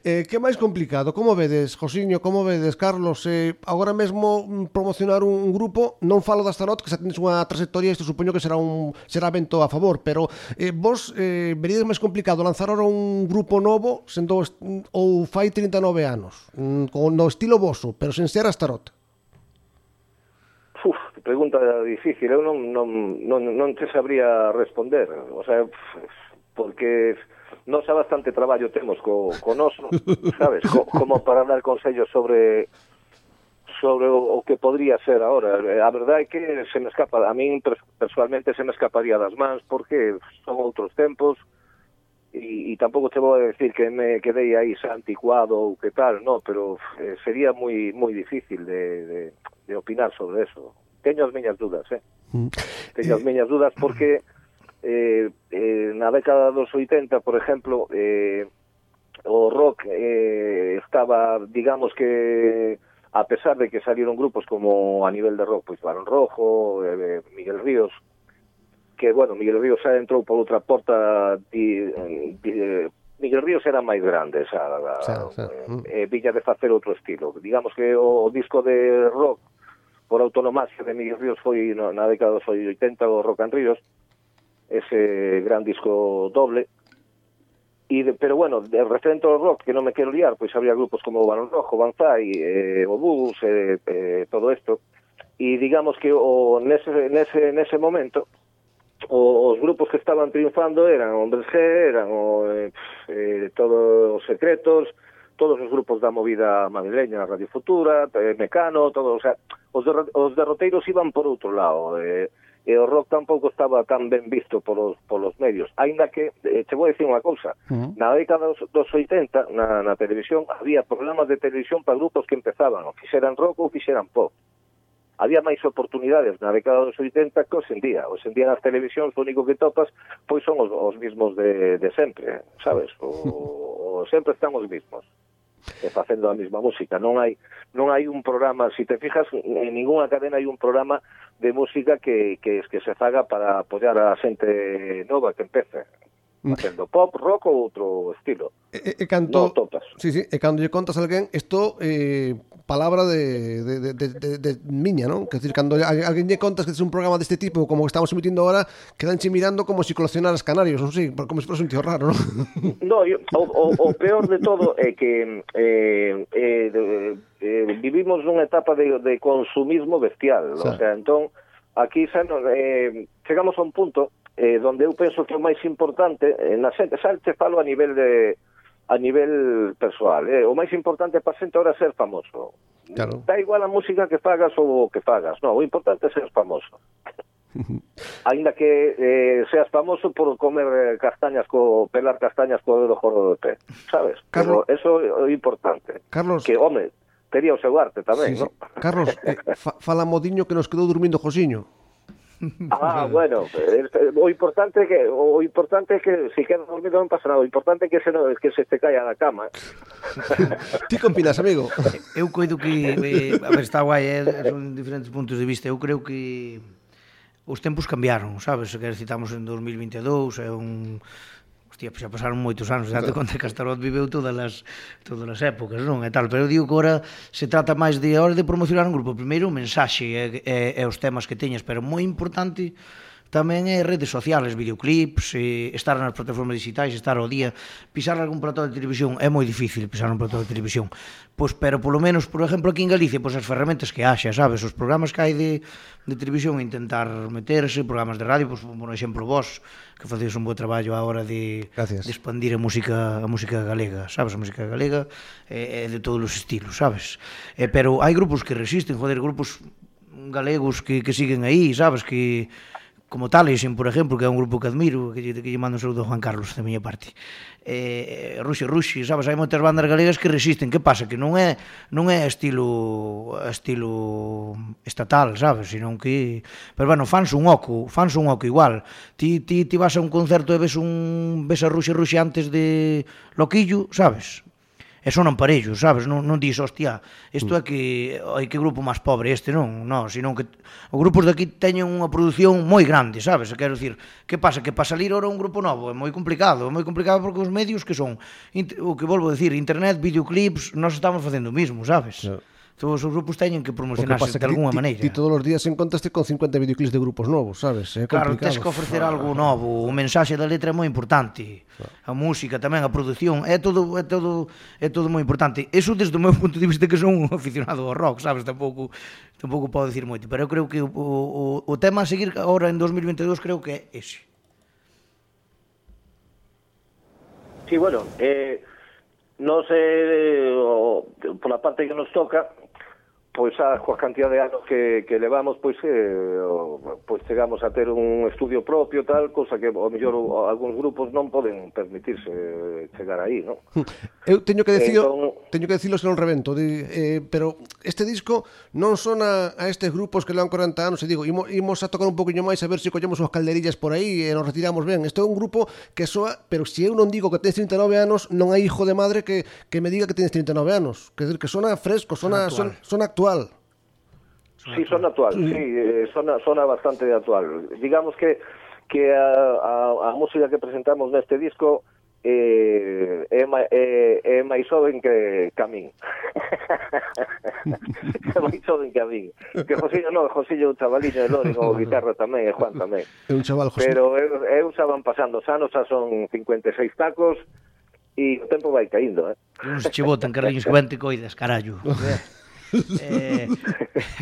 Speaker 2: Eh, que máis complicado? Como vedes, Josiño, como vedes, Carlos? Eh, agora mesmo mm, promocionar un, grupo, non falo das tarot, que xa tenes unha trayectoria, isto supoño que será un será vento a favor, pero eh, vos eh, veríades máis complicado lanzar ahora un grupo novo sendo ou fai 39 anos, mm, con no estilo voso, pero sen ser as
Speaker 3: tarot. Pregunta difícil, eu non, non, non, non te sabría responder, o sea, porque non xa bastante traballo temos co, co noso, sabes, co, como para dar consellos sobre sobre o, o que podría ser ahora. A verdade é que se me escapa, a min personalmente se me escaparía das mans porque son outros tempos e, e tampouco te vou a decir que me quedei aí anticuado ou que tal, no, pero eh, sería moi moi difícil de, de, de opinar sobre eso. teño as miñas dudas, eh? Mm. Teño as eh, miñas dudas porque eh, eh, na década dos 80, por exemplo, eh, o rock eh, estaba, digamos que, a pesar de que salieron grupos como a nivel de rock, pois pues, Barón Rojo, eh, Miguel Ríos, que, bueno, Miguel Ríos xa entrou por outra porta di, di, Miguel Ríos era máis grande, xa,
Speaker 2: xa, xa.
Speaker 3: Eh, mm. viña de facer outro estilo. Digamos que o, o disco de rock por autonomacia de Miguel Ríos foi no, na década dos 80 o Rock and Ríos, ese gran disco doble, e de, pero bueno, de referente ao rock, que non me quero liar, pois había grupos como o Balón Rojo, Banzai, eh, o Bus, eh, eh, todo isto, e digamos que o, nese, nese, nese momento, o, os grupos que estaban triunfando eran Hombres G, eran o, eh, eh, todos os secretos, todos os grupos da movida madrileña, Radio Futura, eh, Mecano, todos, o sea, os, derro os derroteiros iban por outro lado, eh, e o rock tampouco estaba tan ben visto polos, polos medios, aínda que, eh, che vou dicir unha cousa, uh -huh. na década dos, dos 80, na, na televisión, había programas de televisión para grupos que empezaban, ou fixeran rock ou fixeran pop, había máis oportunidades na década dos 80 que hoxe en día. Hoxe en día nas televisións o único que topas pois son os, os mismos de, de sempre, eh, sabes? O, o sempre están os mismos e facendo a mesma música. Non hai non hai un programa, se si te fijas, en ninguna cadena hai un programa de música que, que, que se faga para apoyar a xente nova que empece. Mm. facendo pop, rock ou outro estilo.
Speaker 2: E, e canto,
Speaker 3: no topas.
Speaker 2: Sí, sí, e cando lle contas a alguén, isto eh, palabra de, de, de, de, de miña, non? Que decir, cando alguén lle contas que es un programa deste tipo, como que estamos emitindo agora, quedanche mirando como si coleccionaras canarios, non sei, como se fose un tío raro, non?
Speaker 3: No, yo, o, o, o peor de todo é que eh, eh, eh, vivimos nunha etapa de, de consumismo bestial, o sea, entón, aquí xa, eh, chegamos a un punto eh, donde eu penso que é o máis importante eh, na xente, xa te falo a nivel de a nivel persoal, eh, o máis importante para a xente ahora é ser famoso.
Speaker 2: Claro.
Speaker 3: Da igual a música que fagas ou o que fagas, no, o importante é ser famoso. Ainda que eh, seas famoso por comer eh, castañas, co, pelar castañas co dedo gordo de pé, sabes?
Speaker 2: Carlos,
Speaker 3: Pero eso é importante.
Speaker 2: Carlos,
Speaker 3: que, home, tería o seu arte tamén,
Speaker 2: sí, sí.
Speaker 3: non?
Speaker 2: Carlos, eh, fa, fala modiño que nos quedou dormindo Josiño.
Speaker 3: Ah, bueno, o importante é que o importante é que se queda dormido non pasa nada, o importante é que se no, que se te caia da cama. ¿eh?
Speaker 2: Ti compilas, amigo.
Speaker 4: Eu coido que eh, a ver, está guai, eh, son diferentes puntos de vista. Eu creo que os tempos cambiaron, sabes? Que citamos en 2022, é un hostia, pois xa pasaron moitos anos, date conta que Astarot viveu todas as, todas as épocas, non? E tal, pero eu digo que ora se trata máis de hora de promocionar un grupo. Primeiro, o mensaxe e, e, e os temas que teñas, pero moi importante tamén é redes sociales, videoclips, e estar nas plataformas digitais, estar ao día, pisar algún plato de televisión é moi difícil pisar un plato de televisión. Pois pero polo menos, por exemplo, aquí en Galicia, pois as ferramentas que haxa, sabes, os programas que hai de de televisión intentar meterse, programas de radio, pois por exemplo vos que facedes un bo traballo á hora de,
Speaker 2: Gracias.
Speaker 4: de expandir a música a música galega, sabes, a música galega é, é de todos os estilos, sabes? Eh, pero hai grupos que resisten, joder, grupos galegos que, que siguen aí, sabes, que como Talesen, por exemplo, que é un grupo que admiro, que, que, que lle mando un saludo a Juan Carlos da miña parte. Eh, Ruxi, Ruxi, sabes, hai moitas bandas galegas que resisten, que pasa? Que non é non é estilo estilo estatal, sabes, senón que pero bueno, fans un oco, fans un oco igual. Ti ti ti vas a un concerto e ves un ves a Ruxi Ruxi antes de Loquillo, sabes? e sonan parellos, sabes? Non, non dis, hostia, isto mm. é que hai que grupo máis pobre este, non, non, senón que os grupos daqui teñen unha produción moi grande, sabes? Quero dicir, que pasa? Que para salir ora un grupo novo é moi complicado, é moi complicado porque os medios que son, o que volvo a decir, internet, videoclips, nós estamos facendo o mismo, sabes?
Speaker 2: Yeah.
Speaker 4: Todos os grupos teñen que promocionarse
Speaker 2: que de
Speaker 4: alguna maneira.
Speaker 2: Ti todos os días encontraste con 50 videoclips de grupos novos, sabes? É complicado.
Speaker 4: Claro, tens que ofrecer ah. algo novo. O mensaxe da letra é moi importante. Ah. A música tamén, a produción, é todo é todo é todo moi importante. Eso desde o meu punto de vista que son un aficionado ao rock, sabes? Tampouco tampouco podo dicir moito, pero eu creo que o, o, o tema a seguir agora en 2022 creo que é ese.
Speaker 3: Sí, bueno, eh, nos, eh, o, por la parte que nos toca, pois a, coa cantidad de anos que, que levamos pois eh, pois chegamos a ter un estudio propio tal cosa que ao mellor algúns grupos non poden permitirse eh, chegar aí, non?
Speaker 2: Eu teño que dicir
Speaker 3: entón...
Speaker 2: teño que dicilo se non revento, de, eh, pero este disco non sona a estes grupos que levan 40 anos e digo, imo, imos a tocar un poquinho máis a ver se collemos unhas calderillas por aí e nos retiramos ben. Este é un grupo que soa, pero se eu non digo que tens 39 anos, non hai hijo de madre que, que me diga que tens 39 anos, que dizer que sona fresco, sona
Speaker 4: sona son
Speaker 2: Sona, sona actual actual?
Speaker 3: Sí, son actual, sí, eh, sona, sona bastante de actual. Digamos que que a, a, a música que presentamos neste disco eh, é, é, é máis joven que Camín. é máis joven que a min. Que Josillo non, Josillo é un chavaliño de Lori, o guitarra tamén, e Juan tamén.
Speaker 2: É un chaval, José.
Speaker 3: Pero eu, eu xa van pasando os anos, xa son 56 tacos, e o tempo vai caindo, eh.
Speaker 4: Non se che botan, carriños, que ben te coidas, carallo. eh,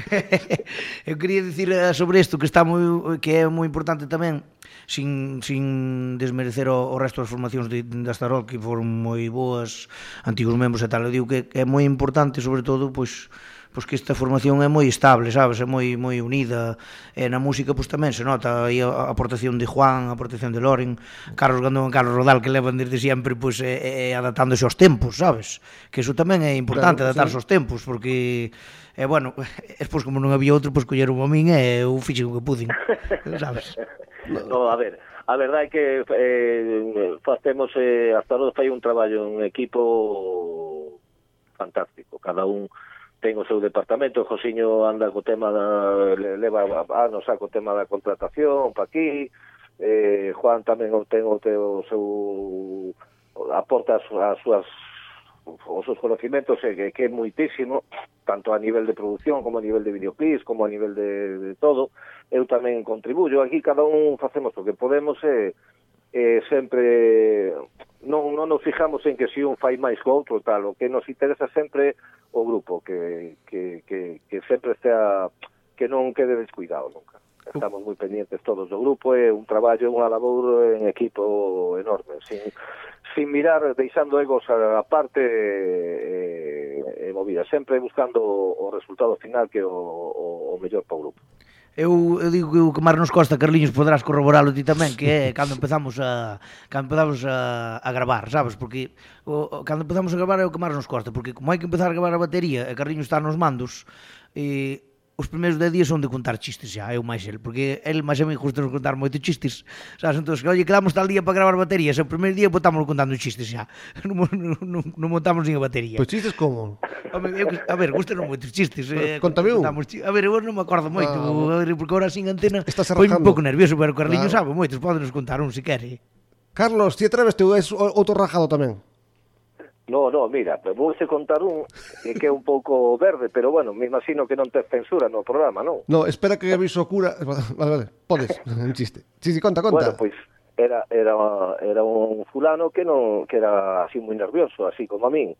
Speaker 4: eu quería dicir eh, sobre isto que está moi que é moi importante tamén sin, sin desmerecer o, o resto das formacións de, de Astarol que foron moi boas, antigos membros e tal, eu digo que é moi importante sobre todo pois pois que esta formación é moi estable, sabes, é moi moi unida. E na música pois tamén se nota aí a aportación de Juan, a aportación de Loren, Carlos Gandón e Carlos Rodal que levan desde sempre pois é, é adaptándose aos tempos, sabes? Que iso tamén é importante
Speaker 2: claro,
Speaker 4: adaptarse
Speaker 2: sí.
Speaker 4: aos tempos porque e bueno, despois como non había outro, pois colleron a min e eu fixen o que pudin, sabes?
Speaker 3: no, a ver, a verdade é que eh, facemos eh, hasta ahora fai un traballo en equipo fantástico, cada un ten o seu departamento, Josiño anda co tema da, leva anos a co tema da contratación pa aquí, eh, Juan tamén o ten o, te, o seu aporta as, as súas os seus conocimentos eh, que, que é moitísimo tanto a nivel de producción como a nivel de videoclips como a nivel de, de todo. Eu tamén contribuyo, aquí cada un facemos o que podemos e eh, eh, sempre non, non nos fijamos en que si un fai máis que outro tal, o que nos interesa sempre o grupo, que, que, que, que sempre estea que non quede descuidado nunca. Estamos moi pendientes todos do grupo, é un traballo, unha labor en equipo enorme, sin, sin mirar, deixando egos a parte eh, e, e movida, sempre buscando o resultado final que o, o, o mellor para o grupo
Speaker 4: eu, eu digo que o que Marnos Costa Carliños poderás corroboralo ti tamén, que é cando empezamos a cando empezamos a, a gravar, sabes? Porque o, o, cando empezamos a gravar é o que Marnos Costa, porque como hai que empezar a gravar a batería e Carliños está nos mandos, e os primeiros 10 días son de contar chistes xa, eu máis el, porque el máis a mí gusta contar moitos chistes, sabes? Entón, que, oye, quedamos tal día para gravar baterías, o primeiro día botámoslo contando chistes xa, non, non, non, non montamos nin a batería.
Speaker 2: Pois pues chistes como?
Speaker 4: Home, eu, a ver, gustaron moitos chistes. Eh,
Speaker 2: Contame un.
Speaker 4: A ver, eu non me acordo moito,
Speaker 2: ah,
Speaker 4: a ver, porque agora sin antena foi un pouco nervioso, pero Carliño
Speaker 2: claro.
Speaker 4: sabe moitos, podenos contar un se quere.
Speaker 2: Carlos, ti atreves tú, és outro rajado tamén.
Speaker 3: No, no, mira, vou se contar un eh, que é un pouco verde, pero bueno, me imagino que non te censura no programa, non?
Speaker 2: No, espera que aviso cura... Vale, vale, podes, un chiste. Sí, sí, conta, conta.
Speaker 3: Bueno, pois, pues, era, era, era un fulano que non que era así moi nervioso, así como a min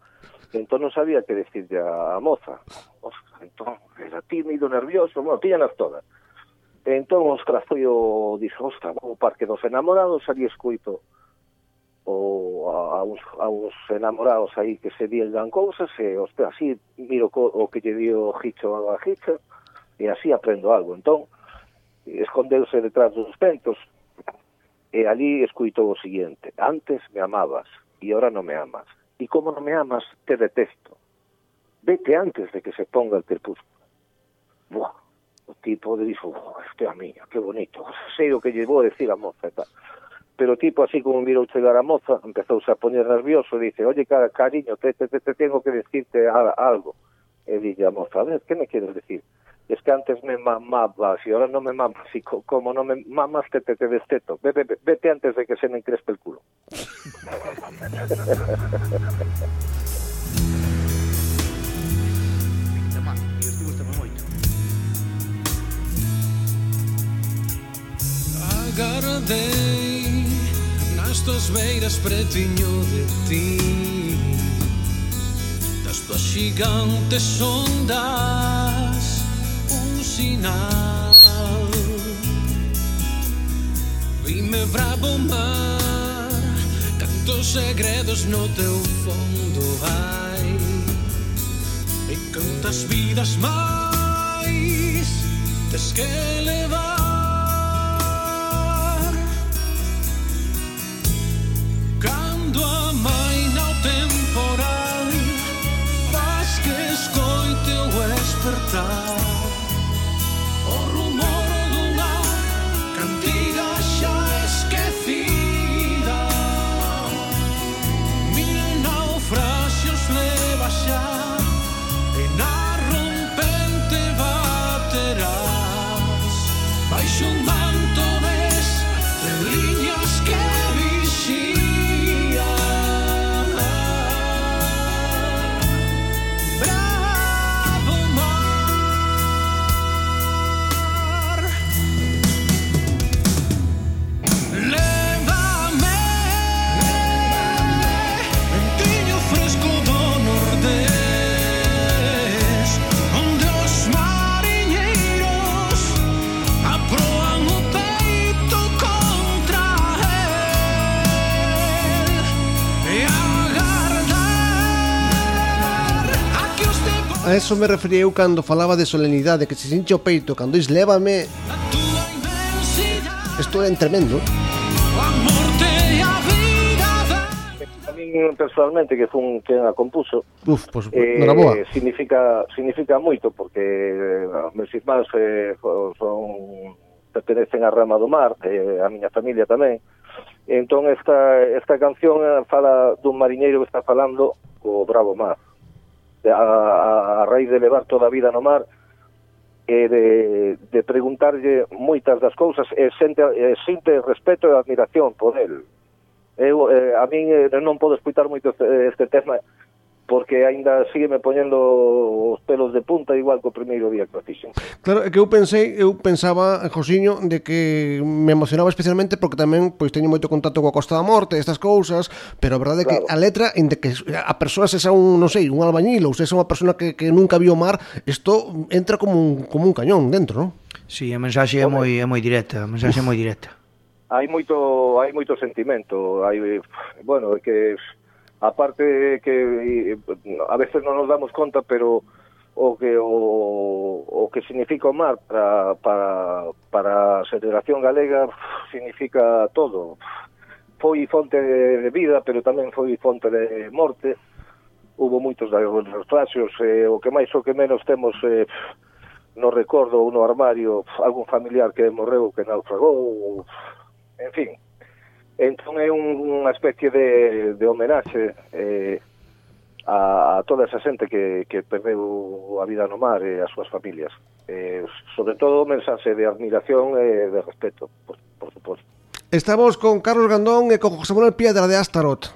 Speaker 3: entón non sabía que decirle a moza. Ostras, entón, era tímido, nervioso, bueno, tíñanas todas. Entón, ostras, foi o... Dixo, ostra, o Parque dos Enamorados, ali escuito o, a, a, uns, a uns enamorados aí que se digan cousas e, eh, ostras, así miro co, o que lle dio Hicho a Hicho e así aprendo algo. Entón, escondeuse detrás dos pentos e eh, ali escuitou o siguiente. Antes me amabas e ahora non me amas. E como non me amas, te detesto. Vete antes de que se ponga el crepúsculo. Buah, o tipo de dixo, oh, este a miña, que bonito. Sei o que lle vou decir a moza e tal. Pero tipo, así como mirou chegar a moza, empezouse a poñer nervioso dice, oye, cariño, te, te, te, te tengo que decirte a- algo. E dille a moza, a que me quieres decir? es que antes me mamabas y ahora no me mamas y como no me mamas te, te, te desteto. Vete, vete antes de que se me encrespe el culo.
Speaker 5: Agardei nas tuas beiras pretiño de ti Das tuas gigantes ondas un sinal. Vime bravo mar, tantos segredos no teu fondo vai. E cantas vidas máis tes que levar?
Speaker 2: eso me refería eu cando falaba de solenidade Que se sinche o peito Cando is lévame Isto é tremendo
Speaker 3: min personalmente que fun quen a compuso.
Speaker 2: Uf, pois pues,
Speaker 3: eh,
Speaker 2: boa.
Speaker 3: significa significa moito porque eh, meus irmáns eh, son pertenecen á rama do mar, eh, a miña familia tamén. Entón esta esta canción eh, fala dun mariñeiro que está falando co bravo mar a, a raíz de levar toda a vida no mar e de, de preguntarlle moitas das cousas e sente, e sente respeto e admiración por el. Eu, eh, a min eh, non podo escutar moito este tema porque aínda sigue me poñendo os pelos de punta igual que o primeiro día que o fixen.
Speaker 2: Claro, é que eu pensei, eu pensaba, Josiño, de que me emocionaba especialmente porque tamén pois teño moito contacto coa Costa da Morte, estas cousas, pero a verdade é
Speaker 3: claro.
Speaker 2: que a letra, en de que a persoa se xa un, non sei, un albañil ou se xa unha persona que, que nunca viu o mar, isto entra como un, como un cañón dentro, non?
Speaker 4: Si, sí, a mensaxe é moi, é moi directa, a mensaxe é moi directa.
Speaker 3: Hai moito, hai moito sentimento, hai, bueno, é que aparte que eh, a veces non nos damos conta, pero o que o, o que significa o mar para, para, para a Federación Galega significa todo. Foi fonte de vida, pero tamén foi fonte de morte. Hubo moitos naufragios, eh, o que máis o que menos temos eh, no recordo ou no armario algún familiar que morreu, que naufragou, en fin, Entón é un, unha especie de, de homenaxe eh, a, a toda esa xente que, que perdeu a vida no mar e as súas familias. Eh, sobre todo, mensaxe de admiración e de respeto, por, por suposto.
Speaker 2: Estamos con Carlos Gandón e con José Manuel Piedra de Astaroth.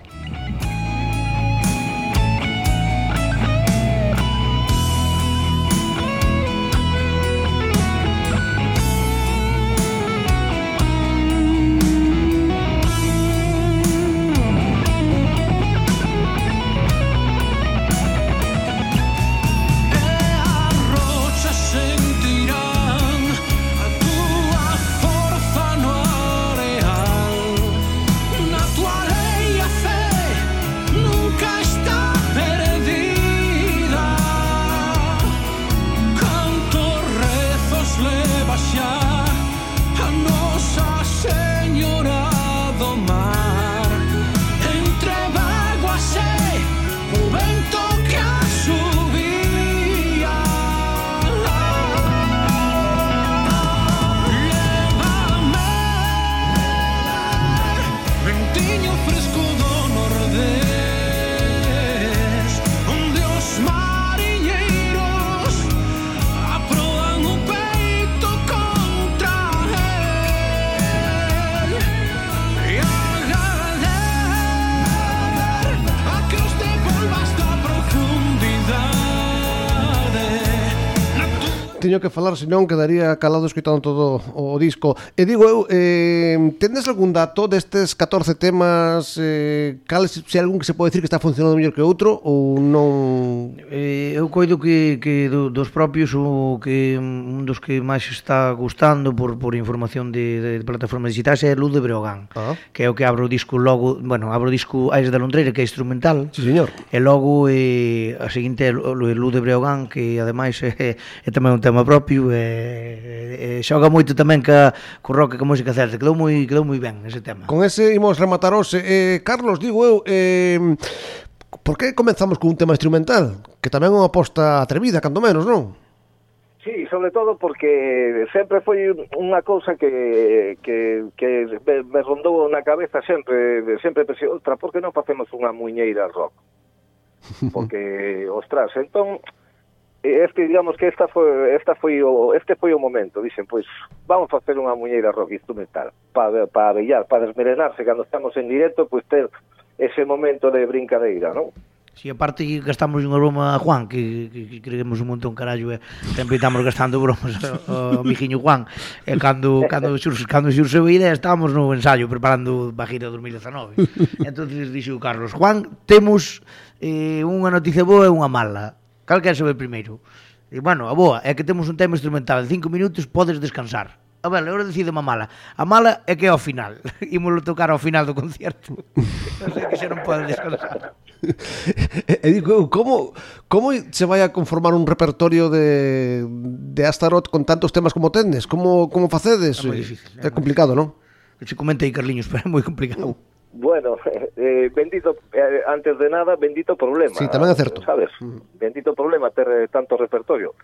Speaker 2: teño que falar, senón quedaría calado escoitando todo o disco. E digo eu, eh, tendes algún dato destes 14 temas, eh, cal, se algún que se pode decir que está funcionando mellor que outro, ou non...
Speaker 4: Eh, eu coido que, que do, dos propios, o que un dos que máis está gustando por, por información de, de plataformas digitais é Luz de Breogán, ah. que é o que abro o disco logo, bueno, abro o disco Aires da Londreira, que é instrumental.
Speaker 2: Sí, señor.
Speaker 4: E logo, eh, a seguinte, Luz de Breogán, que ademais é, é tamén un tema tema propio e, e xoga moito tamén ca co rock e ca música celta. Quedou moi quedou moi ben ese tema.
Speaker 2: Con ese imos rematar hoxe. Eh, Carlos, digo eu, eh, por que comenzamos con un tema instrumental? Que tamén é unha aposta atrevida, cando menos, non?
Speaker 3: Sí, sobre todo porque sempre foi unha cousa que, que, que me, me rondou na cabeza sempre, sempre pensei, outra, por que non facemos unha muñeira rock? Porque, ostras, entón, este digamos que esta foi esta foi o este foi o momento, dixen, pois vamos facer unha muñeira rock instrumental para para bellar, para desmerenarse cando estamos en directo, pois ter ese momento de brincadeira, non?
Speaker 4: Si, sí, aparte que gastamos unha broma a Juan que, que, que creemos un montón carallo eh? sempre estamos gastando bromas ao mijiño Juan e eh, cando, cando, xurse, cando xurse a idea estábamos no ensayo preparando a gira 2019 entonces dixo Carlos Juan, temos eh, unha noticia boa e unha mala Cal quer saber primeiro. E, bueno, a boa, é que temos un tema instrumental. En cinco minutos podes descansar. A ver, agora decide a mala. A mala é que é ao final. Ímolo tocar ao final do concerto. non sei que xa non pode descansar.
Speaker 2: e digo, como, como se vai a conformar un repertorio de, de Astaroth con tantos temas como tendes? Como, como facedes?
Speaker 4: É moi difícil.
Speaker 2: É, é complicado, non?
Speaker 4: Que se comentei, Carliños, pero é moi complicado.
Speaker 3: Bueno, eh, bendito, eh, antes de nada, bendito problema.
Speaker 2: Sí, tamén é certo.
Speaker 3: Sabes? Mm. Bendito problema ter eh, tanto repertorio.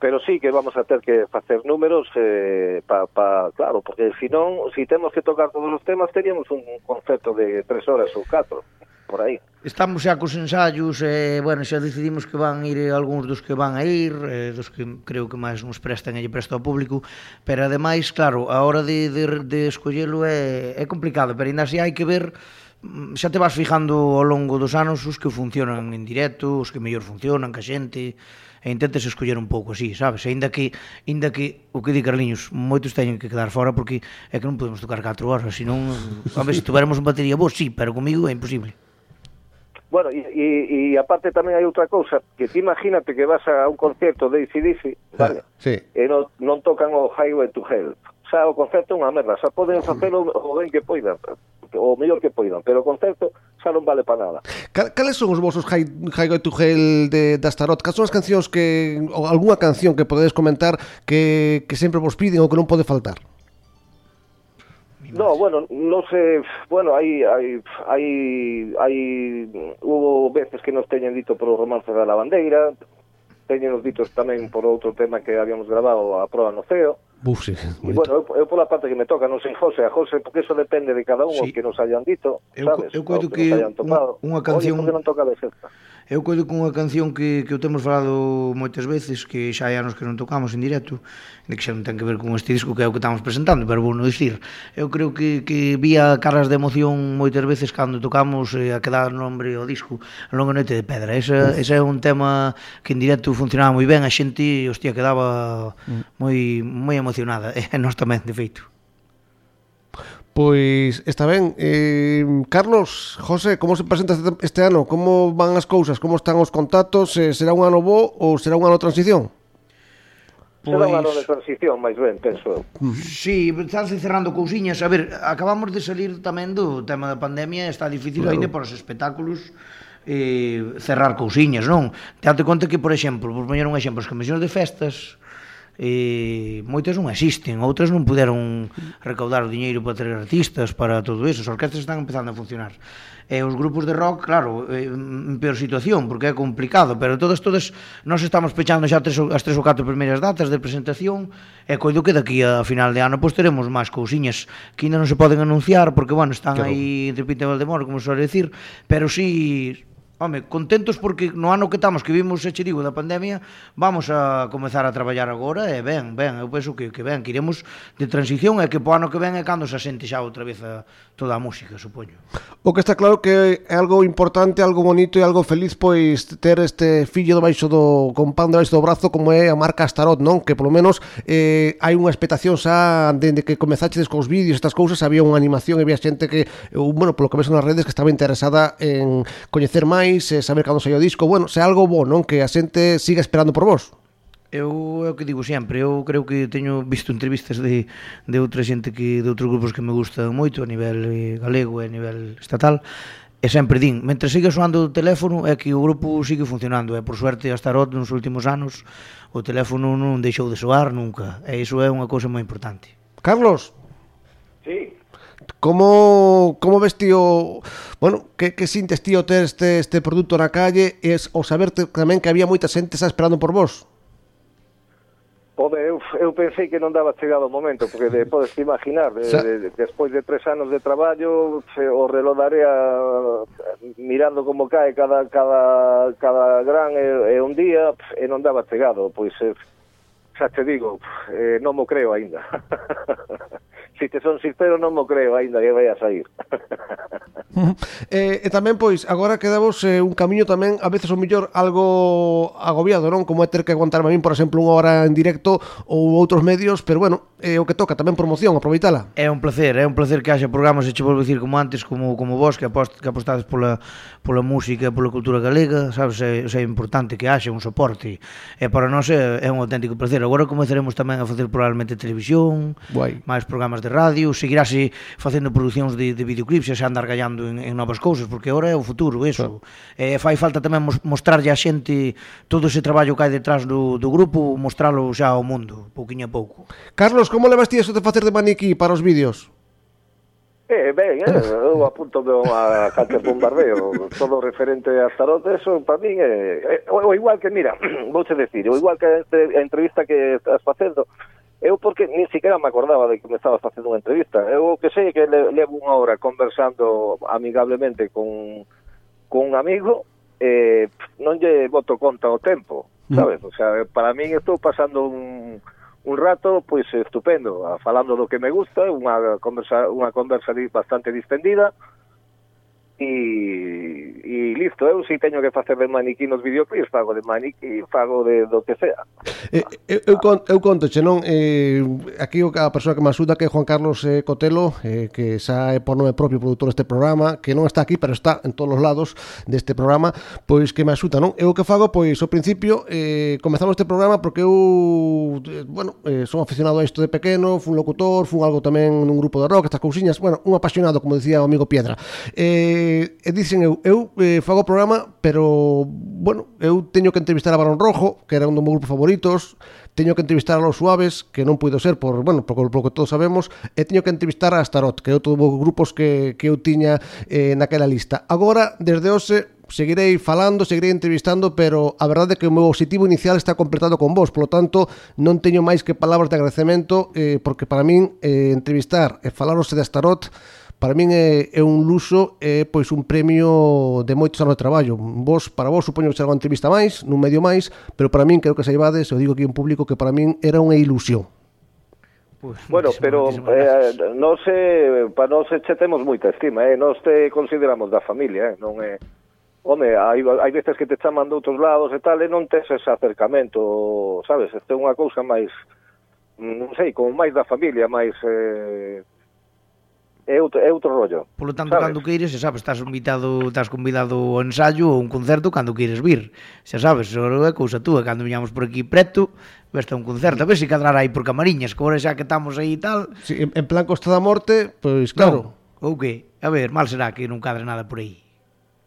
Speaker 3: Pero sí que vamos a ter que facer números eh, pa, pa, claro, porque si non, si temos que tocar todos os temas, teríamos un concepto de tres horas ou catro por aí.
Speaker 4: Estamos xa cos ensaios, eh, bueno, xa decidimos que van ir eh, algúns dos que van a ir, eh, dos que creo que máis nos prestan e lle presta ao público, pero ademais, claro, a hora de, de, de escollelo é, é complicado, pero ainda así hai que ver mm, xa te vas fijando ao longo dos anos os que funcionan en directo, os que mellor funcionan ca xente, e intentes escoller un pouco así, sabes? Ainda que ainda que o que di Carliños, moitos teñen que quedar fora porque é que non podemos tocar 4 horas, senón a ver se tuveramos un batería vos, sí, pero comigo é imposible.
Speaker 3: Bueno, e, e, e aparte tamén hai outra cousa, que ti imagínate que vas a un concerto de ACDC, ah, vale?
Speaker 2: Sí.
Speaker 3: e non, non tocan o Highway to Hell. Xa, o concerto é unha merda, xa poden facelo o ben que poidan, o mellor que poidan, pero o concerto xa non vale para nada.
Speaker 2: Cales son os vosos high, Highway to Hell de, das tarot? Cal son as cancións que, ou algunha canción que podedes comentar que, que sempre vos piden ou que non pode faltar?
Speaker 3: No, bueno, non sé, bueno, hai hai hai hai hubo veces que nos teñen dito polo romance da lavandeira, teñen os ditos tamén por outro tema que habíamos grabado a proa no ceo.
Speaker 2: Buf, sí,
Speaker 3: e, bueno, eu, eu pola parte que me toca, non sei José, a José, porque eso depende de cada un
Speaker 4: sí.
Speaker 3: que nos hayan dito,
Speaker 4: eu,
Speaker 3: sabes?
Speaker 4: Eu coido que,
Speaker 3: que
Speaker 4: unha canción...
Speaker 3: Oye, non toca de sexta?
Speaker 4: Eu coido con unha canción que, que o temos falado moitas veces, que xa hai anos que non tocamos en directo, de que xa non ten que ver con este disco que é o que estamos presentando, pero bueno, dicir, eu creo que, que vía caras de emoción moitas veces cando tocamos eh, a que dá nombre ao disco, a longa noite de pedra. Esa, esa é un tema que en directo funcionaba moi ben, a xente, hostia, quedaba mm. moi, moi emocionada, e nós tamén, de feito.
Speaker 2: Pois está ben eh, Carlos, José, como se presenta este ano? Como van as cousas? Como están os contactos? Eh, será un ano bo ou será un ano de transición? Pois...
Speaker 3: Será un ano de pois- transición, máis ben, penso eu. Mm.
Speaker 4: Sí, estánse cerrando cousiñas A ver, acabamos de salir tamén do tema da pandemia Está difícil claro. ainda para os espectáculos eh, cerrar cousiñas, non? Teate conta que, por exemplo, por poñer un exemplo, as comisións de festas eh, moitas non existen, outras non puderon recaudar o diñeiro para ter artistas, para todo eso, as orquestas están empezando a funcionar. E os grupos de rock, claro, eh, peor situación, porque é complicado, pero todas, todas, nós estamos pechando xa tres, as tres ou catro primeiras datas de presentación, e coido que daqui a final de ano pois teremos máis cousiñas que ainda non se poden anunciar, porque, bueno, están
Speaker 2: claro.
Speaker 4: aí entre Pinta e Valdemoro, como se suele decir, pero si sí, Home, contentos porque no ano que estamos, que vimos, e che digo, da pandemia, vamos a comezar a traballar agora e ben, ben, eu penso que, que ben, que iremos de transición e que po ano que ven é cando se asente xa outra vez a, toda a música, supoño.
Speaker 2: O que está claro que é algo importante, algo bonito e algo feliz pois ter este fillo debaixo do compán debaixo do brazo como é a marca Astarot, non? Que polo menos eh, hai unha expectación xa dende que comezaches cos vídeos, estas cousas, había unha animación, había xente que, bueno, polo que ves nas redes que estaba interesada en coñecer máis quereis, e eh, saber cando sai o disco, bueno, se algo bo, non? Que a xente siga esperando por vos.
Speaker 4: Eu é o que digo sempre, eu creo que teño visto entrevistas de, de outra xente que de outros grupos que me gustan moito a nivel eh, galego e a nivel estatal, E sempre din, mentre siga soando o teléfono é que o grupo sigue funcionando, e por suerte a Starot nos últimos anos o teléfono non deixou de soar nunca, e iso é unha cousa moi importante.
Speaker 2: Carlos?
Speaker 3: Sí.
Speaker 2: Como como ves tío, bueno, que, que sintes tío ter este este produto na calle e o saber tamén que había moita xente xa esperando por vos?
Speaker 3: Pode, eu, eu pensei que non daba chegado o momento, porque de, podes imaginar, de, de, de, despois de tres anos de traballo, se, o reloj da mirando como cae cada, cada, cada gran e, e un día, e non daba chegado, pois, eh, xa te digo, eh, non mo creo aínda. si te son sincero non mo creo aínda que vai a sair.
Speaker 2: eh, e tamén pois agora quedamos eh, un camiño tamén a veces o mellor algo agobiado, non? Como é ter que aguantarme a min, por exemplo, unha hora en directo ou outros medios, pero bueno, é eh, o que toca, tamén promoción, aproveitala.
Speaker 4: É un placer, é un placer que haxa programas e che volvo dicir como antes, como como vos que apost, que apostades pola pola música, pola cultura galega, sabes, é, é importante que haxa un soporte. E para nós é, é un auténtico placer. Agora comezaremos tamén a facer probablemente televisión,
Speaker 2: Guai.
Speaker 4: máis programas de radio, seguirase facendo producións de, de videoclips e se andar gallando en, en novas cousas, porque agora é o futuro, eso. Claro. Eh, fai falta tamén mostrarlle a xente todo ese traballo que hai detrás do, do grupo, mostralo xa ao mundo, pouquiño a pouco.
Speaker 2: Carlos, como levas ti eso de facer de maniquí para os vídeos?
Speaker 3: Eh, ben, eh, eu apunto de a calquer bombardeo, todo referente a Tarot, eso para min é, eh, o, o igual que, mira, vouche decir, o igual que a entrevista que estás facendo, Eu porque nin siquiera me acordaba de que me estaba facendo unha entrevista. Eu que sei que le, levo unha hora conversando amigablemente con, con un amigo, eh, non lle boto conta o tempo, mm. sabes? Mm. O sea, para min estou pasando un, un rato pois estupendo, falando do que me gusta, unha conversa, unha conversa bastante distendida, e, e listo, eu si teño que facer de maniquí nos videoclips, fago de maniquí, fago de do que sea.
Speaker 2: Eh, eu, eu, con, eu conto, che, non? Eh, aquí a persoa que me asuda que é Juan Carlos eh, Cotelo, eh, que xa é por nome propio produtor deste programa, que non está aquí, pero está en todos os lados deste programa, pois que me asuda, non? Eu que fago, pois, ao principio, eh, comezamos este programa porque eu, eh, bueno, eh, son aficionado a isto de pequeno, fun locutor, fun algo tamén nun grupo de rock, estas cousiñas, bueno, un apasionado, como dicía o amigo Piedra. Eh, eh, e dicen eu, eu eh, fago o programa, pero, bueno, eu teño que entrevistar a Barón Rojo, que era un dos meus grupos favoritos, teño que entrevistar a Los Suaves, que non puido ser por, bueno, por, por, por que todos sabemos, e teño que entrevistar a Starot, que é outro dos grupos que, que eu tiña eh, naquela lista. Agora, desde hoxe, seguirei falando, seguirei entrevistando, pero a verdade é que o meu objetivo inicial está completado con vos, polo tanto, non teño máis que palabras de agradecemento, eh, porque para min eh, entrevistar e falaros de Starot para min é, é un luxo e pois un premio de moitos anos de traballo. Vos, para vos, supoño que será unha entrevista máis, nun medio máis, pero para min creo que saibades, eu digo aquí en público que para min era unha ilusión.
Speaker 3: Pues, bueno, pero eh, non se, para nós che temos moita estima, eh? nós te consideramos da familia, eh? non é... Home, hai, hai veces que te chaman de outros lados e tal, e non tes ese acercamento, sabes? Este é unha cousa máis, non sei, como máis da familia, máis... Eh, é outro, é outro rollo.
Speaker 4: Polo tanto, sabes? cando queires, xa sabes, estás invitado, estás convidado ao ensayo ou un concerto cando queires vir. Xa sabes, só é cousa túa, cando viñamos por aquí preto, veste un concerto, a ver se si cadrará aí por Camariñas, que agora xa que estamos aí e tal.
Speaker 2: Sí, en, en plan Costa da Morte, pois claro.
Speaker 4: No, ou que? A ver, mal será que non cadre nada por aí.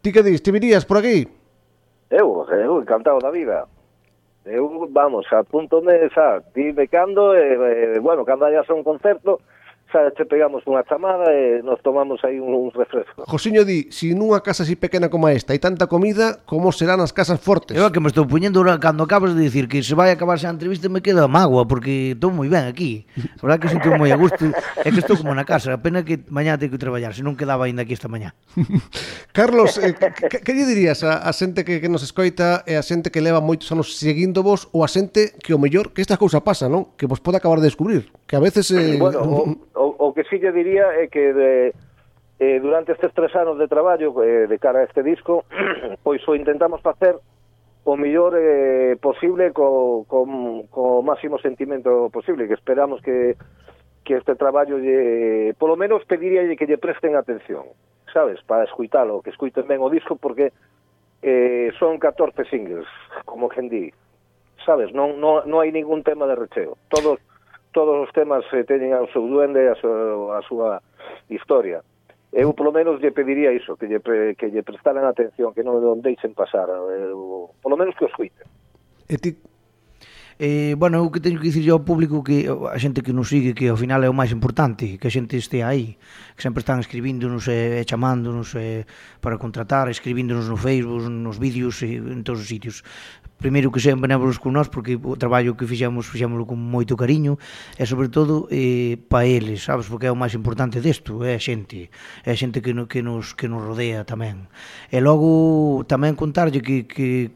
Speaker 2: Ti que dis, ti virías por aquí?
Speaker 3: Eu, eu encantado da vida. Eu, vamos, apúntome, xa, dime cando, e, eh, bueno, cando haya un concerto, xa che pegamos unha chamada e nos tomamos aí un, un refresco.
Speaker 2: Josiño di, si nunha casa así pequena como esta hai tanta comida, como serán as casas fortes?
Speaker 4: Eu que me estou puñendo cando acabas de dicir que se vai acabar a entrevista me queda mágoa porque estou moi ben aquí. A verdade que sinto moi a gusto, é que estou como na casa, a pena que mañá teño que traballar, se non quedaba aínda aquí esta mañá.
Speaker 2: Carlos, eh, que, que lle dirías a, a xente que, que nos escoita e a xente que leva moitos anos seguindo vos ou a xente que o mellor que estas cousas pasan, non? Que vos pode acabar de descubrir? que a veces... Eh...
Speaker 3: Bueno, o, o, o que sí lle diría é que de, eh, durante estes tres anos de traballo eh, de cara a este disco, pois o intentamos facer o mellor eh, posible co, co, co máximo sentimento posible, que esperamos que que este traballo lle, polo menos pediríalle que lle presten atención, sabes, para escuitalo, que escuiten ben o disco porque eh, son 14 singles, como quen di, sabes, non, non, non hai ningún tema de recheo. Todos todos os temas eh, teñen ao seu duende e a, súa, a súa historia. Eu, polo menos, lle pediría iso, que lle, que lle prestaran atención, que non o deixen pasar, eh, eu, polo menos que os cuiten.
Speaker 2: E ti,
Speaker 4: Eh, bueno, o que teño que dicir ao público que a xente que nos sigue que ao final é o máis importante, que a xente estea aí, que sempre están escribíndonos eh, e eh, chamándonos eh, para contratar, escribíndonos no Facebook, nos vídeos e eh, en todos os sitios primeiro que sean benévolos con nós porque o traballo que fixemos fixémoslo con moito cariño e sobre todo eh, pa eles, sabes, porque é o máis importante desto, é a xente, é a xente que, no, que, nos, que nos rodea tamén. E logo tamén contarlle que, que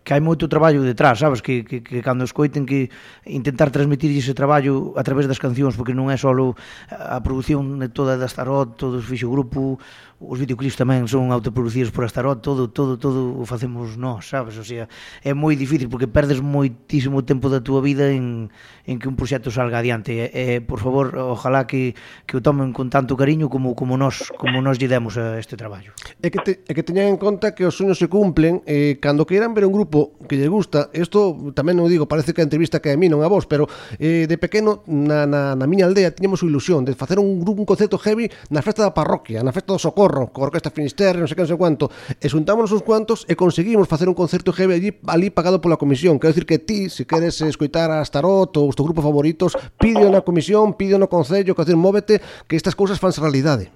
Speaker 4: que hai moito traballo detrás, sabes, que, que, que cando escoiten que intentar transmitir ese traballo a través das cancións, porque non é só a produción de toda da Starot, todo fixo grupo, os videoclips tamén son autoproducidos por Astarot, todo, todo, todo o facemos nós, sabes? O sea, é moi difícil porque perdes moitísimo tempo da túa vida en, en que un proxecto salga adiante. E, e, por favor, ojalá que, que o tomen con tanto cariño como, como nós como nós lle demos a este traballo.
Speaker 2: É que, te, é que teñan en conta que os sueños se cumplen eh, cando queiran ver un grupo que lle gusta, isto tamén non digo, parece que a entrevista que a mí non a vos, pero eh, de pequeno na, na, na miña aldea tiñamos ilusión de facer un grupo un concerto heavy na festa da parroquia, na festa do Socorro, Corro, co Orquesta Finisterre, non sei que, non sei cuánto, e xuntámonos uns cuantos e conseguimos facer un concerto heavy allí, ali pagado pola comisión. Quero dicir que ti, se queres escoitar a Starot ou os teus grupos favoritos, pide na comisión, pide no concello, que decir, móvete, que estas cousas fanse realidade.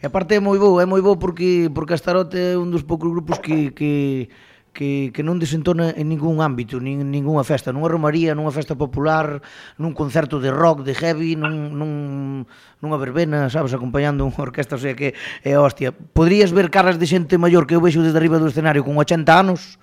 Speaker 4: E aparte é moi bo, é moi bo porque porque a Starot é un dos poucos grupos que que que, que non desentona en ningún ámbito, nin ninguna festa, nunha romaría, nunha festa popular, nun concerto de rock, de heavy, nun, nun, nunha verbena, sabes, acompañando unha orquesta, o sea que é hostia. Poderías ver caras de xente maior que eu vexo desde arriba do escenario con 80 anos,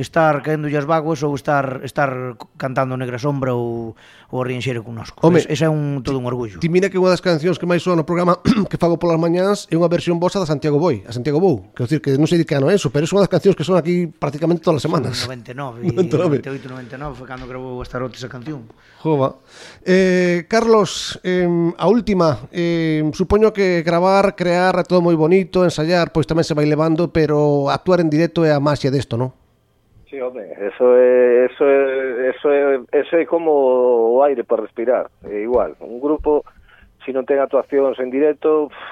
Speaker 4: estar caendo as vaguas ou estar estar cantando Negra Sombra ou, o Rienxeiro connosco. Home, ese é un todo un orgullo.
Speaker 2: Ti mira que unha das cancións que máis soa no programa que fago polas mañáns é unha versión vosa da Santiago Boi, a Santiago Bou, que decir que non sei de que ano é eso, pero é unha das cancións que son aquí prácticamente todas as semanas.
Speaker 4: 99, 99. 98, 99 foi cando gravou esta rota esa canción.
Speaker 2: Jova. Eh, Carlos, eh, a última, eh, supoño que gravar, crear é todo moi bonito, ensayar, pois tamén se vai levando, pero actuar en directo é a máxia desto, non?
Speaker 3: Sí, home, eso é, eso é, eso é, eso é como o aire para respirar, é igual. Un grupo, se si non ten actuacións en directo, pff,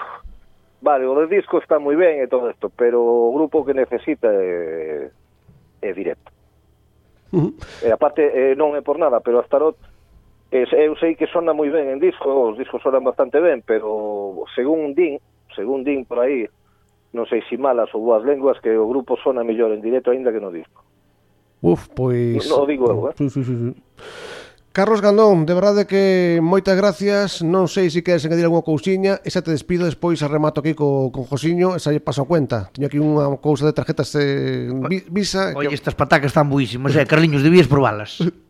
Speaker 3: vale, o de disco está moi ben e todo isto, pero o grupo que necesita eh, é, é directo. Uh eh, -huh. E aparte, eh, non é por nada, pero a Starot, eh, eu sei que sona moi ben en disco, os discos sonan bastante ben, pero según din, según din por aí, non sei se si malas ou boas lenguas, que o grupo sona mellor en directo aínda que no disco.
Speaker 2: Uf, pois...
Speaker 3: Non o digo eu, eh?
Speaker 2: Sí, sí, sí, sí. Carlos Gandón, de verdade que moitas gracias Non sei se queres engadir algunha cousiña E xa te despido despois remato aquí co, con Josiño E xa lle paso a cuenta Teño aquí unha cousa de tarjetas eh, Visa
Speaker 4: Oye,
Speaker 2: que...
Speaker 4: estas patacas están buísimas eh? Carliños, debías probalas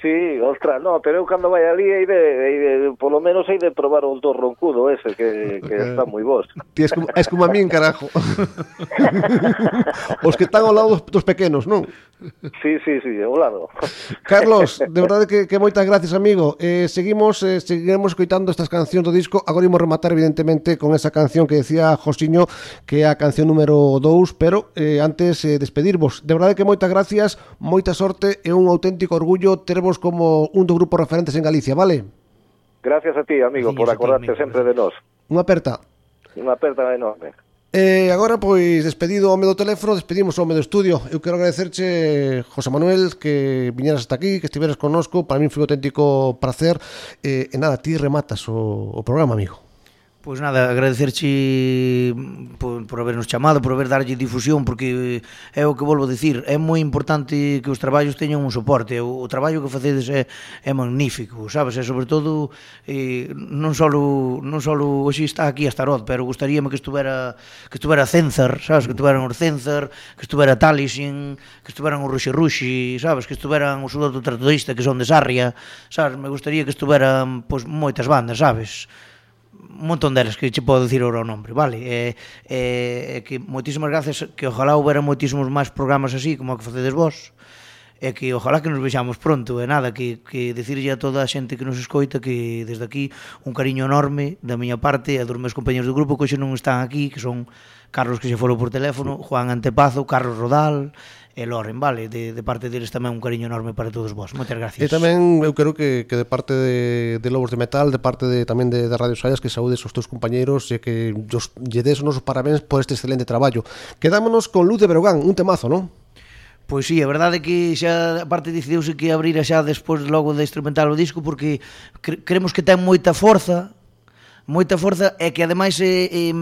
Speaker 3: Sí, ostras, no, pero eu cando vai ali hai de, hai de, polo menos aí de probar o dos roncudo ese que, que eh, está moi vos.
Speaker 2: Ti es como, es como a min, carajo. os que están ao lado dos, dos pequenos, non?
Speaker 3: Sí, sí, sí, ao lado.
Speaker 2: Carlos, de verdade que, que moitas gracias, amigo. Eh, seguimos, eh, seguiremos coitando estas cancións do disco. Agora imos rematar, evidentemente, con esa canción que decía Josiño, que é a canción número 2, pero eh, antes eh, despedirvos. De verdade que moitas gracias, moita sorte e un auténtico orgullo tervos vos como un dos grupos referentes en Galicia, vale?
Speaker 3: Gracias a ti, amigo,
Speaker 4: sí,
Speaker 3: por acordarte sempre de nós.
Speaker 2: Unha aperta.
Speaker 3: Unha aperta enorme.
Speaker 2: E eh, agora, pois, despedido o home do teléfono, despedimos o home do estudio. Eu quero agradecerche, José Manuel, que viñeras hasta aquí, que estiveras connosco. Para mí foi un auténtico placer. Eh, e nada, ti rematas o, o programa, amigo.
Speaker 4: Pois nada, agradecerche por, por habernos chamado, por haber darlle difusión, porque é o que volvo a dicir, é moi importante que os traballos teñan un soporte, o, o traballo que facedes é, é magnífico, sabes, e sobre todo eh, non só non só hoxe está aquí a Starod, pero gustaríame que estuvera que estuvera Cenzar, sabes, que estuveran os Cenzar, que estuvera Talisin, que estuveran os Ruxi Ruxi, sabes, que estuveran os Soldado Tratodista, que son de Sarria, sabes, me gustaría que estuveran pois moitas bandas, sabes, un montón delas que che podo dicir ora o nombre, vale? Eh, eh, que moitísimas gracias, que ojalá houbera moitísimos máis programas así como que facedes vos, e que ojalá que nos vexamos pronto, e nada, que, que dicirlle a toda a xente que nos escoita que desde aquí un cariño enorme da miña parte e dos meus compañeros do grupo que hoxe non están aquí, que son Carlos que se foro por teléfono, Juan Antepazo, Carlos Rodal, e Loren, vale, de, de parte deles tamén un cariño enorme para todos vos, Moitas gracias.
Speaker 2: E tamén eu creo que, que de parte de, de Lobos de Metal, de parte de, tamén de, de Radio Sayas, que saúdes os teus compañeros e que os, lle des os nosos parabéns por este excelente traballo. Quedámonos con Luz de Berogán, un temazo, non?
Speaker 4: Pois sí, a verdade é que xa aparte decidiuse que abrira xa despois logo de instrumental o disco porque cre creemos que ten moita forza, moita forza e que ademais eh, é, é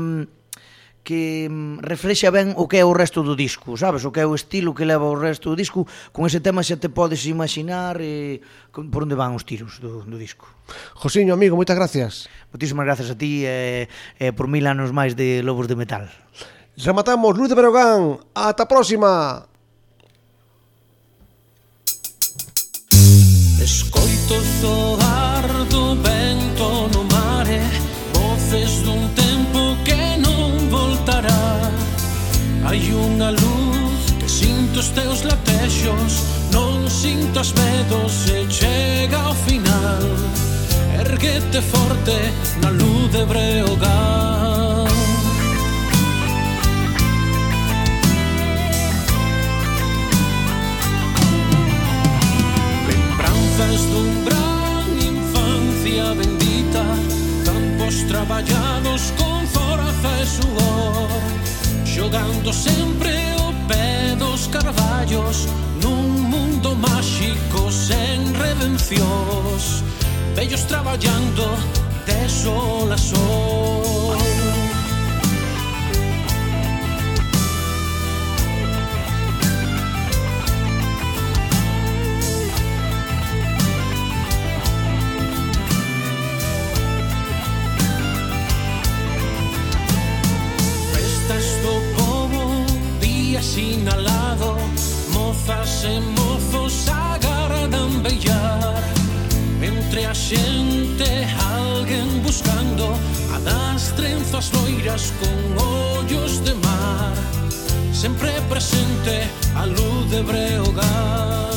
Speaker 4: que mm, reflexa ben o que é o resto do disco, sabes? O que é o estilo que leva o resto do disco, con ese tema xa te podes imaginar e eh, por onde van os tiros do, do disco.
Speaker 2: Josiño, amigo, moitas gracias.
Speaker 4: Moitísimas gracias a ti e, e por mil anos máis de Lobos de Metal.
Speaker 2: Rematamos Luz de Berogán. Ata a próxima.
Speaker 5: Escoito zoar do vento no mare Voces dun tempo Hai unha luz que sinto os teus latexos Non sintas medo se chega ao final. Erguete forte na luz de Breogán. Lembranzas dun gran infancia bendita Campos traballados con forza e suor xogando sempre o pé dos carballos nun mundo máxico sen redencións. Vellos traballando de sol a sol. xemofos agardan bellar. Entre a xente alguén buscando A das trenzas loiras con ollos de mar. Sempre presente a luz de Breogán.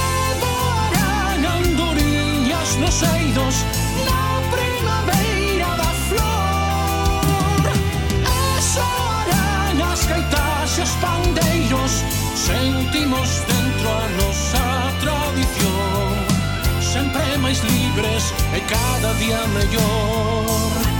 Speaker 5: Adoran andorinhas nos eidos sentimos dentro a nosa tradición. Sempre máis libres e cada día mellor.